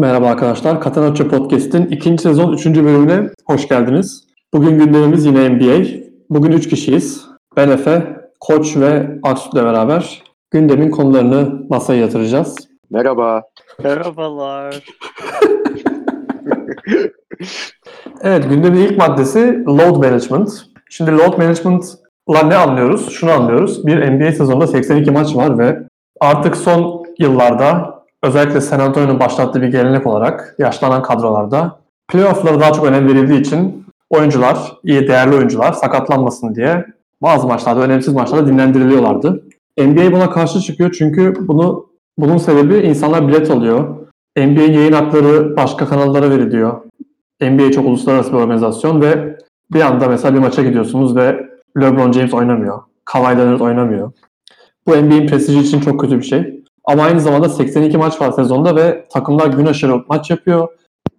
Merhaba arkadaşlar. Katanaço Podcast'in ikinci sezon üçüncü bölümüne hoş geldiniz. Bugün gündemimiz yine NBA. Bugün üç kişiyiz. Ben Efe, Koç ve Aksut'la beraber gündemin konularını masaya yatıracağız. Merhaba. Merhabalar. Evet, gündemin ilk maddesi load management. Şimdi load management'la ne anlıyoruz? Şunu anlıyoruz. Bir NBA sezonunda 82 maç var ve artık son yıllarda özellikle San Antonio'nun başlattığı bir gelenek olarak yaşlanan kadrolarda playoff'lara daha çok önem verildiği için oyuncular, iyi değerli oyuncular sakatlanmasın diye bazı maçlarda, önemsiz maçlarda dinlendiriliyorlardı. NBA buna karşı çıkıyor çünkü bunu bunun sebebi insanlar bilet alıyor. NBA yayın hakları başka kanallara veriliyor. NBA çok uluslararası bir organizasyon ve bir anda mesela bir maça gidiyorsunuz ve LeBron James oynamıyor. Kawhi Leonard oynamıyor. Bu NBA'in prestiji için çok kötü bir şey. Ama aynı zamanda 82 maç var sezonda ve takımlar gün aşırı maç yapıyor.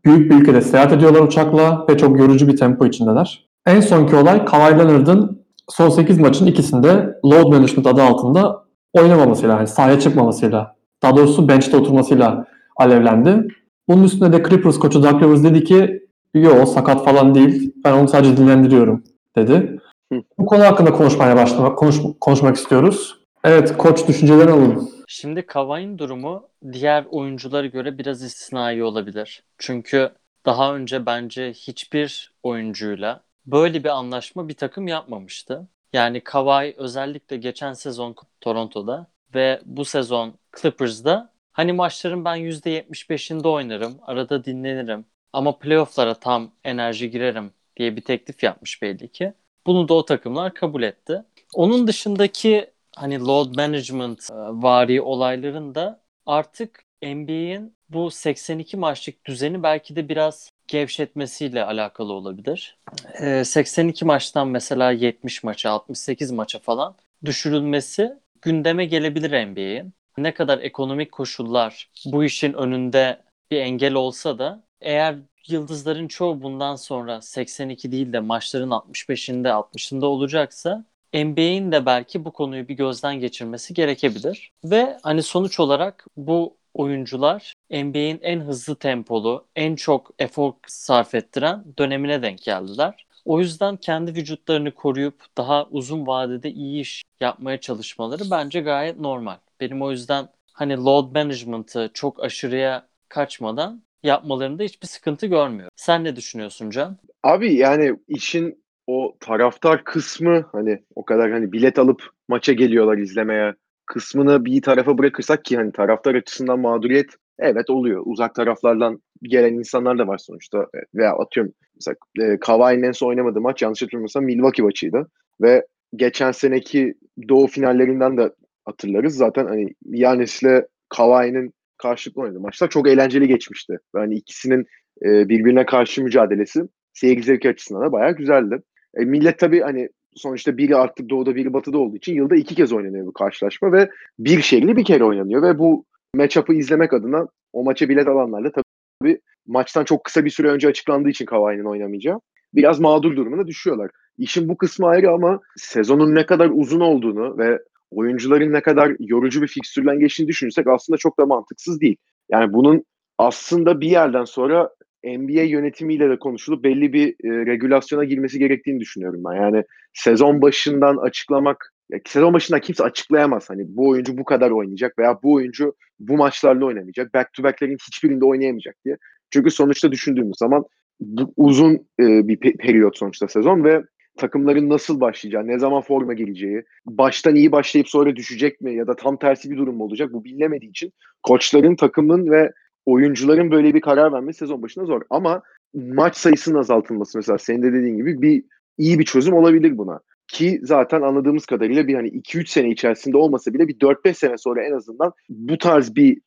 Büyük bir ülkede seyahat ediyorlar uçakla ve çok yorucu bir tempo içindeler. En sonki olay Kawhi Leonard'ın son 8 maçın ikisinde load management adı altında oynamamasıyla, yani sahaya çıkmamasıyla, daha doğrusu bench'te oturmasıyla alevlendi. Bunun üstüne de Clippers koçu Doug Rivers dedi ki yo sakat falan değil ben onu sadece dinlendiriyorum dedi. Hı. Bu konu hakkında konuşmaya başlamak, konuş, konuşmak istiyoruz. Evet koç düşüncelerini alalım. Şimdi Kavai'nin durumu diğer oyunculara göre biraz istisnai olabilir. Çünkü daha önce bence hiçbir oyuncuyla böyle bir anlaşma bir takım yapmamıştı. Yani Kawhi özellikle geçen sezon Toronto'da ve bu sezon Clippers'da hani maçların ben %75'inde oynarım, arada dinlenirim ama playoff'lara tam enerji girerim diye bir teklif yapmış belli ki. Bunu da o takımlar kabul etti. Onun dışındaki hani load management e, vari olayların da artık NBA'in bu 82 maçlık düzeni belki de biraz gevşetmesiyle alakalı olabilir. E, 82 maçtan mesela 70 maça, 68 maça falan düşürülmesi gündeme gelebilir NBA'in. Ne kadar ekonomik koşullar bu işin önünde bir engel olsa da eğer yıldızların çoğu bundan sonra 82 değil de maçların 65'inde 60'ında olacaksa NBA'in de belki bu konuyu bir gözden geçirmesi gerekebilir. Ve hani sonuç olarak bu oyuncular NBA'in en hızlı tempolu, en çok efor sarf ettiren dönemine denk geldiler. O yüzden kendi vücutlarını koruyup daha uzun vadede iyi iş yapmaya çalışmaları bence gayet normal. Benim o yüzden hani load management'ı çok aşırıya kaçmadan yapmalarında hiçbir sıkıntı görmüyorum. Sen ne düşünüyorsun Can? Abi yani işin o taraftar kısmı hani o kadar hani bilet alıp maça geliyorlar izlemeye kısmını bir tarafa bırakırsak ki hani taraftar açısından mağduriyet evet oluyor. Uzak taraflardan gelen insanlar da var sonuçta. Veya atıyorum mesela e, Kawhi'nin en son oynamadığı maç yanlış hatırlamıyorsam Milwaukee maçıydı. Ve geçen seneki Doğu finallerinden de hatırlarız. Zaten hani Yanis'le Kawhi'nin karşılıklı oynadığı maçlar çok eğlenceli geçmişti. Yani ikisinin e, birbirine karşı mücadelesi seyir zevki açısından da bayağı güzeldi. E, millet tabii hani sonuçta biri artık doğuda biri batıda olduğu için yılda iki kez oynanıyor bu karşılaşma ve bir şehirli bir kere oynanıyor ve bu matchup'ı izlemek adına o maça bilet alanlarla tabii maçtan çok kısa bir süre önce açıklandığı için Kawhi'nin oynamayacağı biraz mağdur durumuna düşüyorlar. İşin bu kısmı ayrı ama sezonun ne kadar uzun olduğunu ve oyuncuların ne kadar yorucu bir fikstürden geçtiğini düşünürsek aslında çok da mantıksız değil. Yani bunun aslında bir yerden sonra NBA yönetimiyle de konuşulup belli bir e, regülasyona girmesi gerektiğini düşünüyorum ben. Yani sezon başından açıklamak, sezon başında kimse açıklayamaz. Hani bu oyuncu bu kadar oynayacak veya bu oyuncu bu maçlarla oynamayacak. Back to back'lerin hiçbirinde oynayamayacak diye. Çünkü sonuçta düşündüğümüz zaman bu uzun e, bir pe- periyot sonuçta sezon ve takımların nasıl başlayacağı, ne zaman forma geleceği, baştan iyi başlayıp sonra düşecek mi ya da tam tersi bir durum mu olacak bu bilinemediği için koçların, takımın ve oyuncuların böyle bir karar vermesi sezon başında zor. Ama maç sayısının azaltılması mesela senin de dediğin gibi bir iyi bir çözüm olabilir buna. Ki zaten anladığımız kadarıyla bir hani 2-3 sene içerisinde olmasa bile bir 4-5 sene sonra en azından bu tarz bir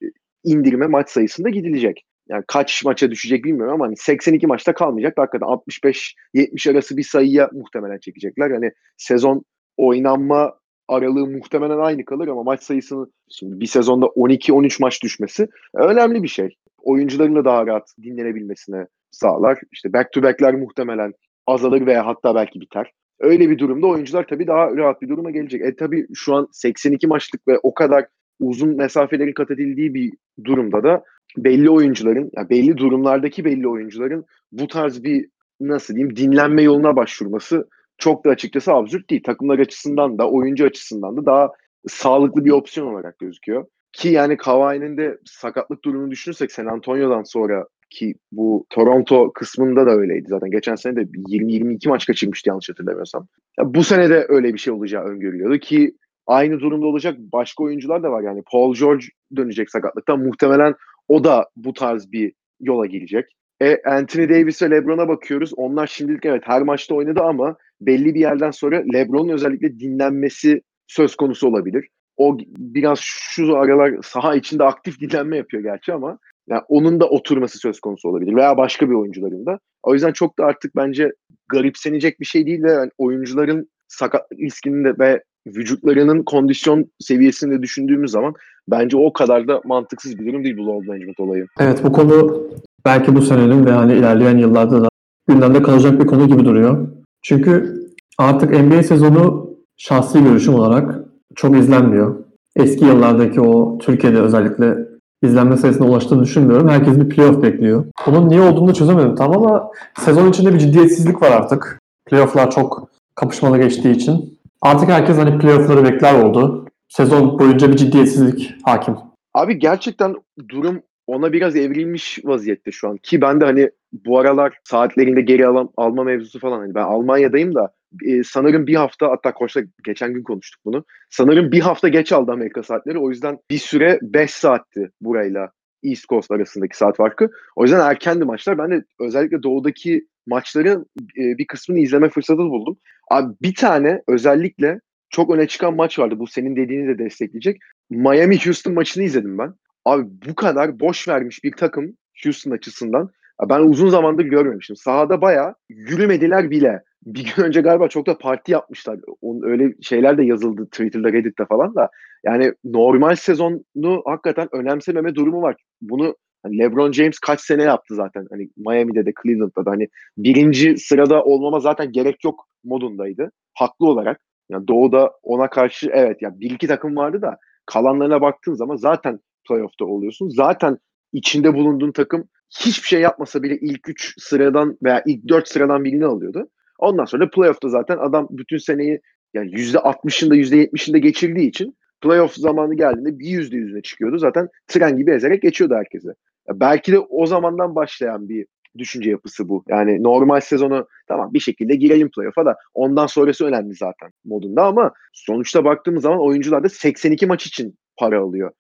indirime maç sayısında gidilecek. Yani kaç maça düşecek bilmiyorum ama hani 82 maçta kalmayacak. Hakikaten 65-70 arası bir sayıya muhtemelen çekecekler. Hani sezon oynanma aralığı muhtemelen aynı kalır ama maç sayısını şimdi bir sezonda 12-13 maç düşmesi önemli bir şey. Oyuncuların da daha rahat dinlenebilmesine sağlar. İşte back to back'ler muhtemelen azalır veya hatta belki biter. Öyle bir durumda oyuncular tabii daha rahat bir duruma gelecek. E tabii şu an 82 maçlık ve o kadar uzun mesafelerin kat edildiği bir durumda da belli oyuncuların, ya belli durumlardaki belli oyuncuların bu tarz bir nasıl diyeyim dinlenme yoluna başvurması çok da açıkçası absürt değil. Takımlar açısından da oyuncu açısından da daha sağlıklı bir opsiyon olarak gözüküyor. Ki yani Kawhi'nin de sakatlık durumunu düşünürsek San Antonio'dan sonra ki bu Toronto kısmında da öyleydi zaten. Geçen sene de 20-22 maç kaçırmıştı yanlış hatırlamıyorsam. Ya bu sene de öyle bir şey olacağı öngörülüyordu ki aynı durumda olacak başka oyuncular da var. Yani Paul George dönecek sakatlıktan. Muhtemelen o da bu tarz bir yola girecek. E, Anthony Davis ve LeBron'a bakıyoruz. Onlar şimdilik evet her maçta oynadı ama belli bir yerden sonra LeBron'un özellikle dinlenmesi söz konusu olabilir. O biraz şu aralar saha içinde aktif dinlenme yapıyor gerçi ama yani onun da oturması söz konusu olabilir veya başka bir oyuncuların da. O yüzden çok da artık bence garipsenecek bir şey değil ve yani oyuncuların sakatlık riskini de ve vücutlarının kondisyon seviyesini de düşündüğümüz zaman bence o kadar da mantıksız bir durum değil bu load management olayı. Evet bu konu belki bu senenin ve hani ilerleyen yıllarda da gündemde kalacak bir konu gibi duruyor. Çünkü artık NBA sezonu şahsi görüşüm olarak çok izlenmiyor. Eski yıllardaki o Türkiye'de özellikle izlenme sayısına ulaştığını düşünmüyorum. Herkes bir playoff bekliyor. Bunun niye olduğunu da çözemedim tam ama sezon içinde bir ciddiyetsizlik var artık. Playoff'lar çok kapışmalı geçtiği için. Artık herkes hani playoff'ları bekler oldu. Sezon boyunca bir ciddiyetsizlik hakim. Abi gerçekten durum ona biraz evrilmiş vaziyette şu an. Ki ben de hani bu aralar saatlerinde geri alam, alma mevzusu falan hani ben Almanya'dayım da e, sanırım bir hafta hatta Koç'la geçen gün konuştuk bunu. Sanırım bir hafta geç aldı Amerika saatleri. O yüzden bir süre 5 saatti burayla East Coast arasındaki saat farkı. O yüzden erkendi maçlar. Ben de özellikle doğudaki maçların e, bir kısmını izleme fırsatı buldum. Abi bir tane özellikle çok öne çıkan maç vardı. Bu senin dediğini de destekleyecek. Miami Houston maçını izledim ben. Abi bu kadar boş vermiş bir takım Houston açısından ben uzun zamandır görmemiştim. Sahada bayağı yürümediler bile. Bir gün önce galiba çok da parti yapmışlar. Onun öyle şeyler de yazıldı Twitter'da, Reddit'te falan da. Yani normal sezonu hakikaten önemsememe durumu var. Bunu hani LeBron James kaç sene yaptı zaten. Hani Miami'de de Cleveland'da da hani birinci sırada olmama zaten gerek yok modundaydı. Haklı olarak. Yani Doğu'da ona karşı evet ya yani bir iki takım vardı da kalanlarına baktığın zaman zaten playoff'ta oluyorsun. Zaten içinde bulunduğun takım hiçbir şey yapmasa bile ilk 3 sıradan veya ilk 4 sıradan birini alıyordu. Ondan sonra playoff'ta zaten adam bütün seneyi yani %60'ında %70'inde geçirdiği için playoff zamanı geldiğinde bir yüzde yüzüne çıkıyordu. Zaten tren gibi ezerek geçiyordu herkese. Belki de o zamandan başlayan bir düşünce yapısı bu. Yani normal sezonu tamam bir şekilde girelim playoff'a da ondan sonrası önemli zaten modunda ama sonuçta baktığımız zaman oyuncular da 82 maç için para alıyor.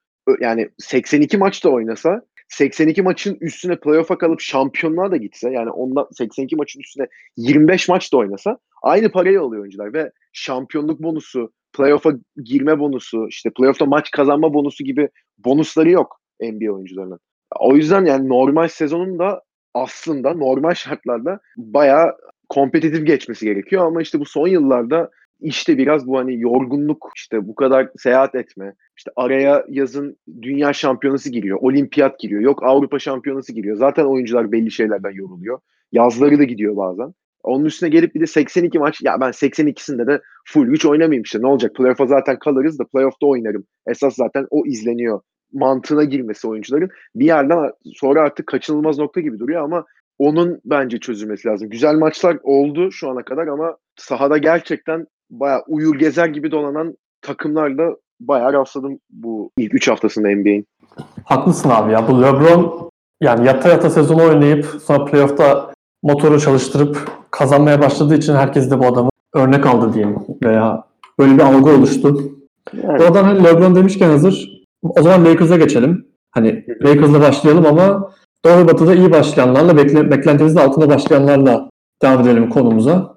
Yani 82 maç da oynasa 82 maçın üstüne playoff'a kalıp şampiyonluğa da gitse yani ondan 82 maçın üstüne 25 maç da oynasa aynı parayı alıyor oyuncular ve şampiyonluk bonusu, playoff'a girme bonusu, işte playoff'ta maç kazanma bonusu gibi bonusları yok NBA oyuncularının. O yüzden yani normal sezonun da aslında normal şartlarda bayağı kompetitif geçmesi gerekiyor ama işte bu son yıllarda işte biraz bu hani yorgunluk işte bu kadar seyahat etme işte araya yazın dünya şampiyonası giriyor olimpiyat giriyor yok Avrupa şampiyonası giriyor. Zaten oyuncular belli şeylerden yoruluyor. Yazları da gidiyor bazen. Onun üstüne gelip bir de 82 maç ya ben 82'sinde de full güç oynamayayım işte ne olacak? Playoff'a zaten kalırız da playoff'ta oynarım. Esas zaten o izleniyor mantığına girmesi oyuncuların. Bir yerden sonra artık kaçınılmaz nokta gibi duruyor ama onun bence çözülmesi lazım. Güzel maçlar oldu şu ana kadar ama sahada gerçekten bayağı uyur gezer gibi dolanan takımlarla bayağı rastladım bu ilk 3 haftasında NBA'in. Haklısın abi ya. Bu LeBron yani yata yata sezonu oynayıp sonra playoff'ta motoru çalıştırıp kazanmaya başladığı için herkes de bu adamı örnek aldı diyeyim veya böyle bir algı oluştu. Yani. Oradan hani LeBron demişken hazır o zaman Lakers'a geçelim. Hani Lakers'la başlayalım ama Doğu Batı'da iyi başlayanlarla, bekle, beklentimizin altında başlayanlarla devam edelim konumuza.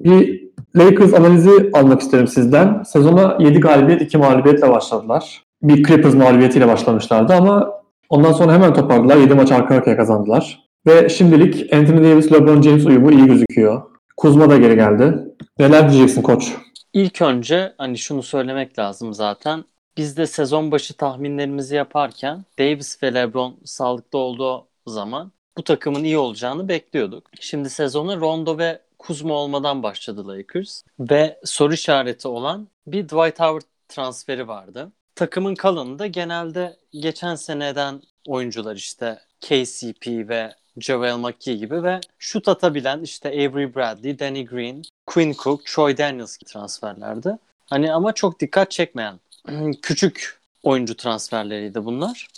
Bir Lakers analizi almak isterim sizden. Sezona 7 galibiyet, 2 mağlubiyetle başladılar. Bir Clippers mağlubiyetiyle başlamışlardı ama ondan sonra hemen toparladılar. 7 maç arka arkaya kazandılar. Ve şimdilik Anthony Davis, LeBron James uyumu iyi gözüküyor. Kuzma da geri geldi. Neler diyeceksin koç? İlk önce hani şunu söylemek lazım zaten. Biz de sezon başı tahminlerimizi yaparken Davis ve LeBron sağlıklı olduğu zaman bu takımın iyi olacağını bekliyorduk. Şimdi sezonu Rondo ve Kuzma olmadan başladı Lakers ve soru işareti olan bir Dwight Howard transferi vardı. takımın kalanı da genelde geçen seneden oyuncular işte KCP ve Javel McGee gibi ve şut atabilen işte Avery Bradley, Danny Green, Quinn Cook, Troy Daniels gibi transferlerdi. Hani ama çok dikkat çekmeyen küçük oyuncu transferleriydi bunlar.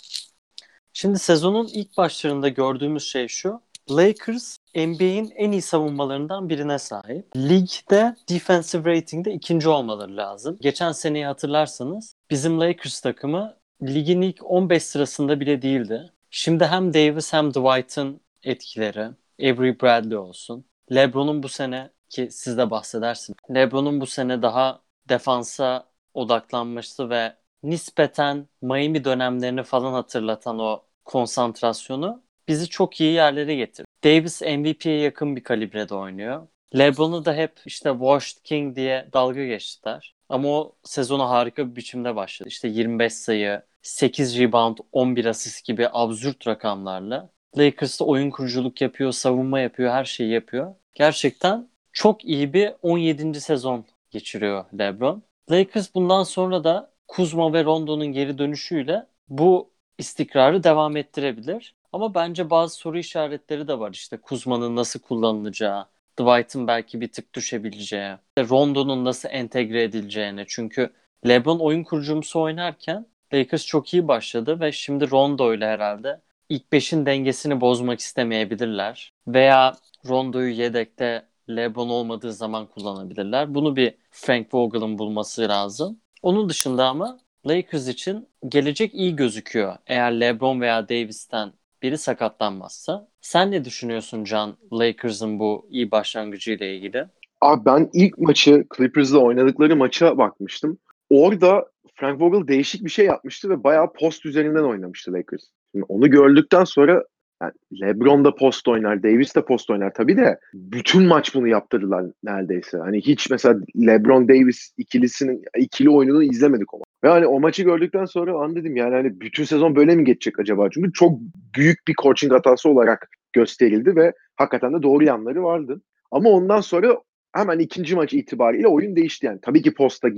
Şimdi sezonun ilk başlarında gördüğümüz şey şu. Lakers NBA'in en iyi savunmalarından birine sahip. Ligde defensive rating'de ikinci olmaları lazım. Geçen seneyi hatırlarsanız bizim Lakers takımı ligin ilk 15 sırasında bile değildi. Şimdi hem Davis hem Dwight'ın etkileri, Avery Bradley olsun. LeBron'un bu sene ki siz de bahsedersiniz. LeBron'un bu sene daha defansa odaklanması ve nispeten Miami dönemlerini falan hatırlatan o konsantrasyonu bizi çok iyi yerlere getirdi. Davis MVP'ye yakın bir kalibrede oynuyor. LeBron'u da hep işte Washed King diye dalga geçtiler. Ama o sezona harika bir biçimde başladı. İşte 25 sayı, 8 rebound, 11 asist gibi absürt rakamlarla. Lakers'ta oyun kuruculuk yapıyor, savunma yapıyor, her şeyi yapıyor. Gerçekten çok iyi bir 17. sezon geçiriyor LeBron. Lakers bundan sonra da Kuzma ve Rondo'nun geri dönüşüyle bu istikrarı devam ettirebilir. Ama bence bazı soru işaretleri de var. İşte Kuzma'nın nasıl kullanılacağı, Dwight'ın belki bir tık düşebileceği, Rondo'nun nasıl entegre edileceğine. Çünkü LeBron oyun kurucumsu oynarken Lakers çok iyi başladı ve şimdi Rondo ile herhalde ilk beşin dengesini bozmak istemeyebilirler. Veya Rondo'yu yedekte LeBron olmadığı zaman kullanabilirler. Bunu bir Frank Vogel'ın bulması lazım. Onun dışında ama Lakers için gelecek iyi gözüküyor. Eğer LeBron veya Davis'ten biri sakatlanmazsa. Sen ne düşünüyorsun Can Lakers'ın bu iyi başlangıcı ile ilgili? Abi ben ilk maçı Clippers'la oynadıkları maça bakmıştım. Orada Frank Vogel değişik bir şey yapmıştı ve bayağı post üzerinden oynamıştı Lakers. Şimdi onu gördükten sonra yani LeBron da post oynar, Davis de post oynar tabii de bütün maç bunu yaptırdılar neredeyse. Hani hiç mesela LeBron Davis ikilisinin ikili oyununu izlemedik o maç. Ve hani o maçı gördükten sonra an dedim yani hani bütün sezon böyle mi geçecek acaba? Çünkü çok büyük bir coaching hatası olarak gösterildi ve hakikaten de doğru yanları vardı. Ama ondan sonra hemen ikinci maç itibariyle oyun değişti yani. Tabii ki posta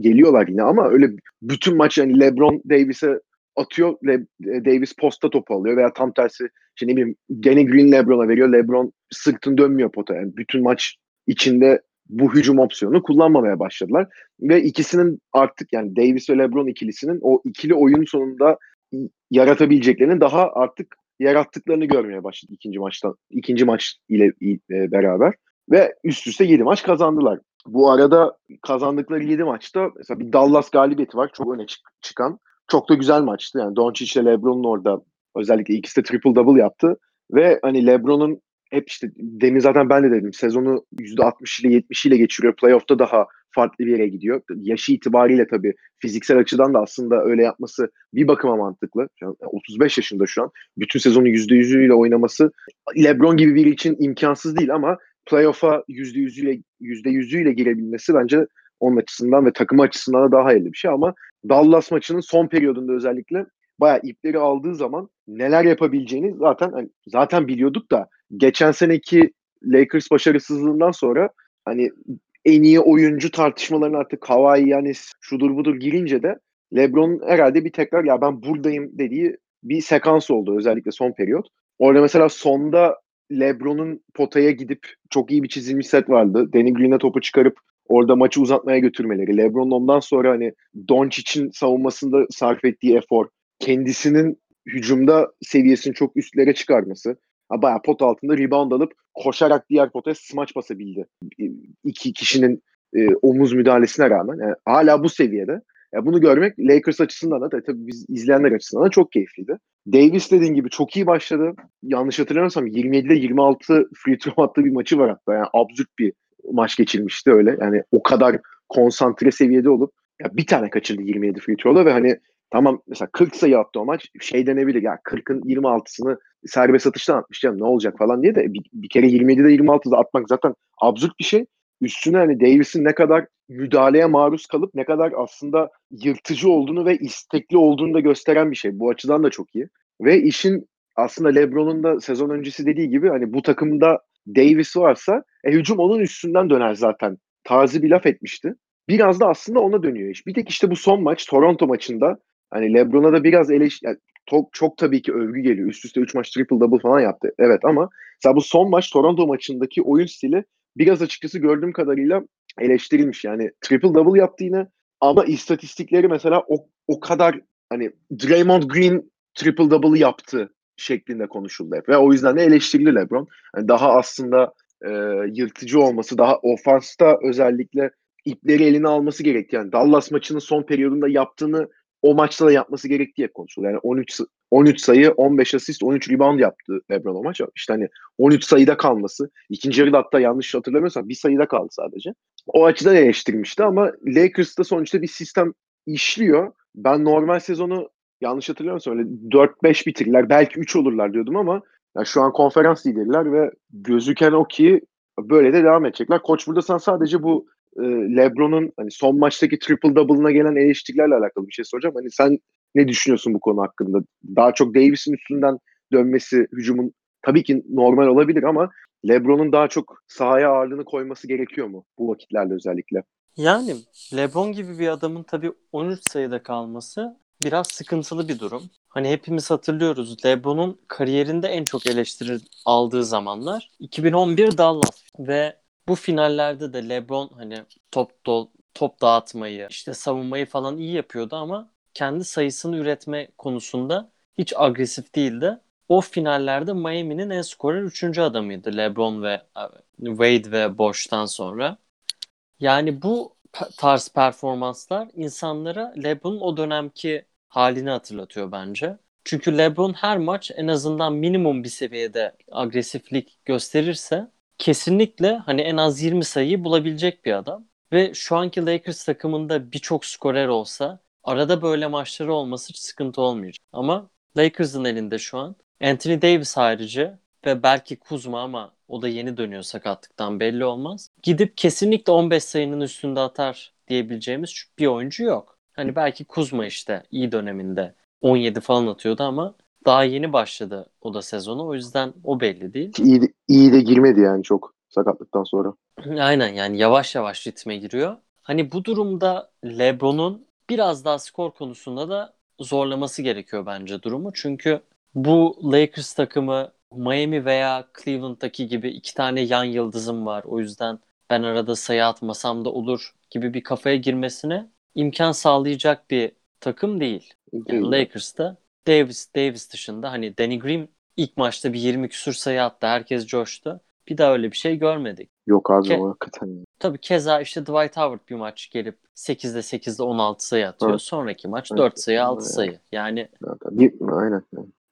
geliyorlar yine ama öyle bütün maç yani LeBron Davis'e atıyor Le- Davis posta topu alıyor veya tam tersi işte ne bileyim Danny Green LeBron'a veriyor. LeBron sırtını dönmüyor potaya. Yani bütün maç içinde bu hücum opsiyonunu kullanmamaya başladılar. Ve ikisinin artık yani Davis ve LeBron ikilisinin o ikili oyun sonunda yaratabileceklerini daha artık yarattıklarını görmeye başladı ikinci maçtan ikinci maç ile e, beraber ve üst üste 7 maç kazandılar. Bu arada kazandıkları 7 maçta mesela bir Dallas galibiyeti var çok öne çık- çıkan. Çok da güzel maçtı. Yani Doncic ile LeBron'un orada özellikle ikisi de triple double yaptı ve hani LeBron'un hep işte demin zaten ben de dedim sezonu %60 ile 70 ile geçiriyor. Playoff'ta daha farklı bir yere gidiyor. Yaşı itibariyle tabii fiziksel açıdan da aslında öyle yapması bir bakıma mantıklı. An 35 yaşında şu an. Bütün sezonu %100'üyle oynaması LeBron gibi biri için imkansız değil ama playoff'a %100'üyle %100'üyle girebilmesi bence onun açısından ve takım açısından da daha hayırlı bir şey ama Dallas maçının son periyodunda özellikle bayağı ipleri aldığı zaman neler yapabileceğini zaten hani zaten biliyorduk da geçen seneki Lakers başarısızlığından sonra hani en iyi oyuncu tartışmalarına artık Kawhi Yanis şudur budur girince de LeBron herhalde bir tekrar ya ben buradayım dediği bir sekans oldu özellikle son periyot. Orada mesela sonda LeBron'un potaya gidip çok iyi bir çizilmiş set vardı. Danny Green'e topu çıkarıp orada maçı uzatmaya götürmeleri. LeBron'un ondan sonra hani Doncic'in savunmasında sarf ettiği efor, kendisinin hücumda seviyesini çok üstlere çıkarması. Bayağı pot altında rebound alıp koşarak diğer potaya smaç basabildi. İki kişinin e, omuz müdahalesine rağmen. Yani hala bu seviyede. Yani bunu görmek Lakers açısından da tabii biz izleyenler açısından da çok keyifliydi. Davis dediğin gibi çok iyi başladı. Yanlış hatırlamıyorsam 27'de 26 free throw attığı bir maçı var hatta. Yani absürt bir maç geçirmişti öyle. Yani o kadar konsantre seviyede olup ya bir tane kaçırdı 27 free throw'da ve hani tamam mesela 40 sayı attı o maç şey denebilir ya 40'ın 26'sını serbest atıştan atmış canım ne olacak falan diye de bir, bir kere 27'de 26'da atmak zaten absürt bir şey. Üstüne hani Davis'in ne kadar müdahaleye maruz kalıp ne kadar aslında yırtıcı olduğunu ve istekli olduğunu da gösteren bir şey. Bu açıdan da çok iyi. Ve işin aslında LeBron'un da sezon öncesi dediği gibi hani bu takımda Davis varsa e, hücum onun üstünden döner zaten. Tarzı bir laf etmişti. biraz da aslında ona dönüyor iş. Bir tek işte bu son maç Toronto maçında hani LeBron'a da biraz eleş yani çok, çok tabii ki övgü geliyor. Üst üste 3 maç triple double falan yaptı. Evet ama mesela bu son maç Toronto maçındaki oyun stili biraz açıkçası gördüğüm kadarıyla eleştirilmiş. Yani triple double yaptı yine ama istatistikleri mesela o, o kadar hani Draymond Green triple double yaptı şeklinde konuşuldu hep. Ve o yüzden de eleştirildi LeBron. Yani daha aslında e, yırtıcı olması, daha ofansta özellikle ipleri eline alması gerekti. Yani Dallas maçının son periyodunda yaptığını o maçta da yapması gerektiği konuşuluyor. Yani 13 13 sayı, 15 asist, 13 rebound yaptı LeBron o maç. İşte hani 13 sayıda kalması. ikinci yarıda hatta yanlış hatırlamıyorsam bir sayıda kaldı sadece. O açıdan eleştirmişti ama Lakers'ta sonuçta bir sistem işliyor. Ben normal sezonu yanlış hatırlamıyorsam öyle 4-5 bitirirler. Belki 3 olurlar diyordum ama yani şu an konferans lideriler ve gözüken o ki böyle de devam edecekler. Koç burada sen sadece bu e, LeBron'un hani son maçtaki triple double'ına gelen eleştirilerle alakalı bir şey soracağım. Hani sen ne düşünüyorsun bu konu hakkında? Daha çok Davis'in üstünden dönmesi hücumun tabii ki normal olabilir ama LeBron'un daha çok sahaya ağırlığını koyması gerekiyor mu bu vakitlerde özellikle? Yani LeBron gibi bir adamın tabii 13 sayıda kalması biraz sıkıntılı bir durum. Hani hepimiz hatırlıyoruz LeBron'un kariyerinde en çok eleştiri aldığı zamanlar 2011 Dallas ve bu finallerde de LeBron hani top do top dağıtmayı, işte savunmayı falan iyi yapıyordu ama kendi sayısını üretme konusunda hiç agresif değildi. O finallerde Miami'nin en skorer 3. adamıydı LeBron ve Wade ve Bosh'tan sonra. Yani bu tarz performanslar insanlara LeBron'un o dönemki halini hatırlatıyor bence. Çünkü LeBron her maç en azından minimum bir seviyede agresiflik gösterirse kesinlikle hani en az 20 sayıyı bulabilecek bir adam. Ve şu anki Lakers takımında birçok skorer olsa arada böyle maçları olması hiç sıkıntı olmayacak. Ama Lakers'ın elinde şu an Anthony Davis harici ve belki Kuzma ama o da yeni dönüyor sakatlıktan belli olmaz. Gidip kesinlikle 15 sayının üstünde atar diyebileceğimiz bir oyuncu yok. Hani belki Kuzma işte iyi döneminde 17 falan atıyordu ama daha yeni başladı o da sezonu. O yüzden o belli değil. İyi de, iyi de girmedi yani çok sakatlıktan sonra. Aynen yani yavaş yavaş ritme giriyor. Hani bu durumda LeBron'un biraz daha skor konusunda da zorlaması gerekiyor bence durumu. Çünkü bu Lakers takımı Miami veya Cleveland'daki gibi iki tane yan yıldızım var. O yüzden ben arada sayı atmasam da olur gibi bir kafaya girmesine imkan sağlayacak bir takım değil. Yani Lakers'ta Davis Davis dışında hani Danny Green ilk maçta bir 20 küsur sayı attı. Herkes coştu. Bir daha öyle bir şey görmedik. Yok abi Ke- o hakikaten. Tabii keza işte Dwight Howard bir maç gelip 8'de 8'de 16 sayı atıyor. Evet. Sonraki maç Evet. 4 sayı 6 Evet. sayı. Yani. Bir, aynen.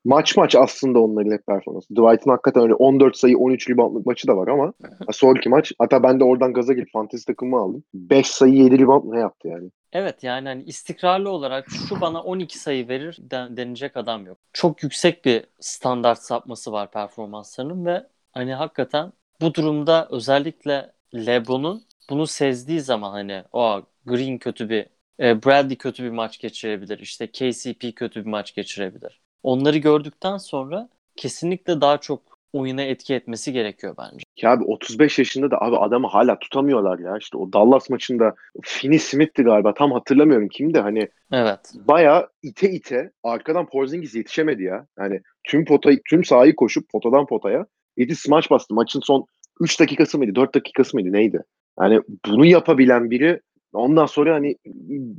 Maç maç aslında onların hep performansı. Dwight'ın hakikaten öyle 14 sayı 13 reboundlık maçı da var ama sonraki maç hatta ben de oradan gaza gelip fantezi takımı aldım. 5 sayı 7 rebound ne yaptı yani? Evet yani hani istikrarlı olarak şu bana 12 sayı verir den- denilecek adam yok. Çok yüksek bir standart sapması var performanslarının ve hani hakikaten bu durumda özellikle LeBron'un bunu sezdiği zaman hani o Green kötü bir e, Bradley kötü bir maç geçirebilir. işte KCP kötü bir maç geçirebilir. Onları gördükten sonra kesinlikle daha çok oyuna etki etmesi gerekiyor bence. Ya abi 35 yaşında da abi adamı hala tutamıyorlar ya. İşte o Dallas maçında Finney Smith'ti galiba. Tam hatırlamıyorum kimdi. Hani Evet. bayağı ite ite arkadan Porzingis yetişemedi ya. Yani tüm potayı, tüm sahayı koşup potadan potaya 7 smaç bastı. Maçın son 3 dakikası mıydı? 4 dakikası mıydı? Neydi? Yani bunu yapabilen biri ondan sonra hani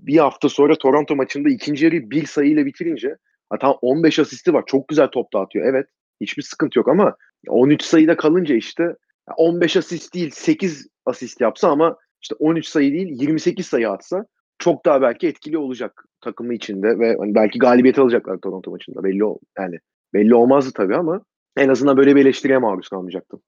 bir hafta sonra Toronto maçında ikinci yarıyı bir sayıyla bitirince hatta 15 asisti var. Çok güzel top dağıtıyor. Evet. Hiçbir sıkıntı yok ama 13 sayıda kalınca işte 15 asist değil 8 asist yapsa ama işte 13 sayı değil 28 sayı atsa çok daha belki etkili olacak takımı içinde ve hani belki galibiyet alacaklar Toronto maçında belli ol yani belli olmazdı tabii ama en azından böyle bir eleştiriye maruz kalmayacaktım.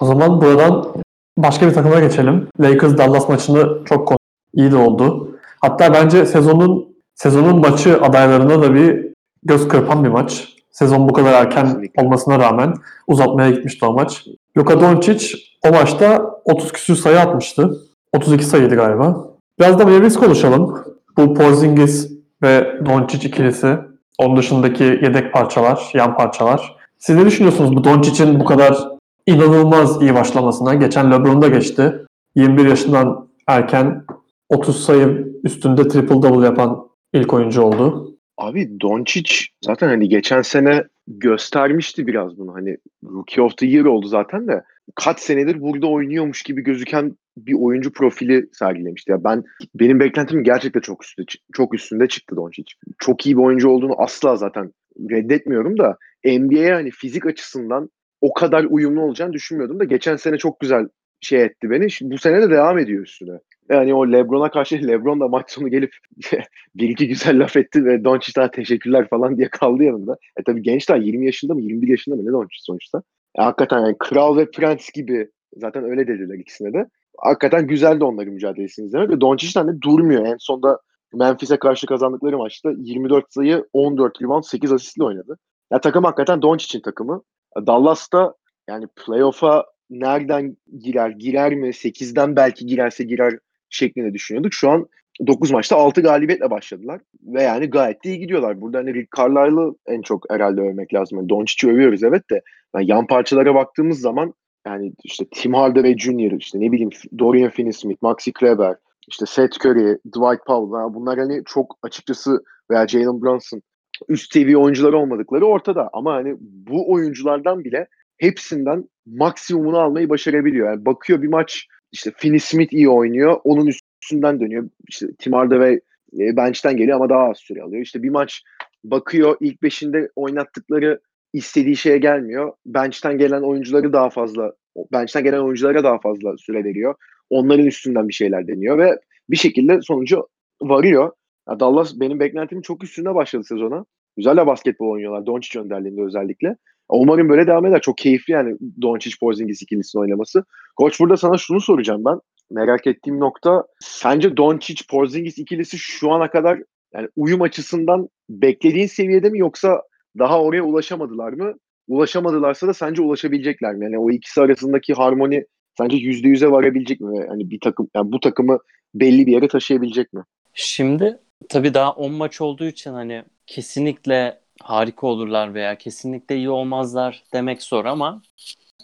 O zaman buradan başka bir takıma geçelim. Lakers Dallas maçını çok iyi de oldu. Hatta bence sezonun sezonun maçı adaylarına da bir göz kırpan bir maç. Sezon bu kadar erken olmasına rağmen uzatmaya gitmişti o maç. Luka Doncic o maçta 30 küsür sayı atmıştı. 32 sayıydı galiba. Biraz da Mavericks konuşalım. Bu Porzingis ve Doncic ikilisi. Onun dışındaki yedek parçalar, yan parçalar. Siz ne düşünüyorsunuz bu Doncic'in bu kadar inanılmaz iyi başlamasına? Geçen LeBron'da geçti. 21 yaşından erken 30 sayı üstünde triple double yapan ilk oyuncu oldu. Abi Doncic zaten hani geçen sene göstermişti biraz bunu. Hani Rookie of the Year oldu zaten de kaç senedir burada oynuyormuş gibi gözüken bir oyuncu profili sergilemişti. Ya ben benim beklentim gerçekten çok üstünde çok üstünde çıktı Doncic. Çok iyi bir oyuncu olduğunu asla zaten reddetmiyorum da NBA'ye hani fizik açısından o kadar uyumlu olacağını düşünmüyordum da geçen sene çok güzel şey etti beni. Şimdi bu sene de devam ediyor üstüne. Yani o LeBron'a karşı LeBron da maç sonu gelip bir iki güzel laf etti ve Doncic'ten teşekkürler falan diye kaldı yanında. E tabii genç daha 20 yaşında mı 21 yaşında mı ne Doncic sonuçta. E, hakikaten yani kral ve prens gibi zaten öyle dediler ikisine de. Hakikaten güzeldi onların mücadelesini izlemek ve Doncic'ten de durmuyor. En sonda Memphis'e karşı kazandıkları maçta 24 sayı, 14 rebound, 8 asistle oynadı. Ya takım hakikaten Doncic'in takımı. Dallas'ta yani playoff'a nereden girer, girer mi, 8'den belki girerse girer şeklinde düşünüyorduk. Şu an 9 maçta 6 galibiyetle başladılar. Ve yani gayet de iyi gidiyorlar. Burada hani Rick Carlisle'ı en çok herhalde övmek lazım. Yani Doncic'i övüyoruz evet de yani yan parçalara baktığımız zaman yani işte Tim Hardaway Jr., işte ne bileyim Dorian Finney-Smith, Maxi Kleber, işte Seth Curry, Dwight Powell bunlar hani çok açıkçası veya Jalen Brunson üst seviye oyuncular olmadıkları ortada. Ama hani bu oyunculardan bile hepsinden maksimumunu almayı başarabiliyor. Yani bakıyor bir maç işte Finney Smith iyi oynuyor. Onun üstünden dönüyor. İşte Tim Hardaway e, bench'ten geliyor ama daha az süre alıyor. İşte bir maç bakıyor ilk beşinde oynattıkları istediği şeye gelmiyor. Bench'ten gelen oyuncuları daha fazla bench'ten gelen oyunculara daha fazla süre veriyor. Onların üstünden bir şeyler deniyor ve bir şekilde sonucu varıyor. Ya Dallas benim beklentimin çok üstünde başladı sezona. Güzel de basketbol oynuyorlar. Doncic önderliğinde özellikle. Umarım böyle devam eder. Çok keyifli yani Doncic Porzingis ikilisinin oynaması. Koç burada sana şunu soracağım ben. Merak ettiğim nokta sence Doncic Porzingis ikilisi şu ana kadar yani uyum açısından beklediğin seviyede mi yoksa daha oraya ulaşamadılar mı? Ulaşamadılarsa da sence ulaşabilecekler mi? Yani o ikisi arasındaki harmoni sence yüzde yüze varabilecek mi? Yani bir takım yani bu takımı belli bir yere taşıyabilecek mi? Şimdi tabii daha 10 maç olduğu için hani kesinlikle harika olurlar veya kesinlikle iyi olmazlar demek zor ama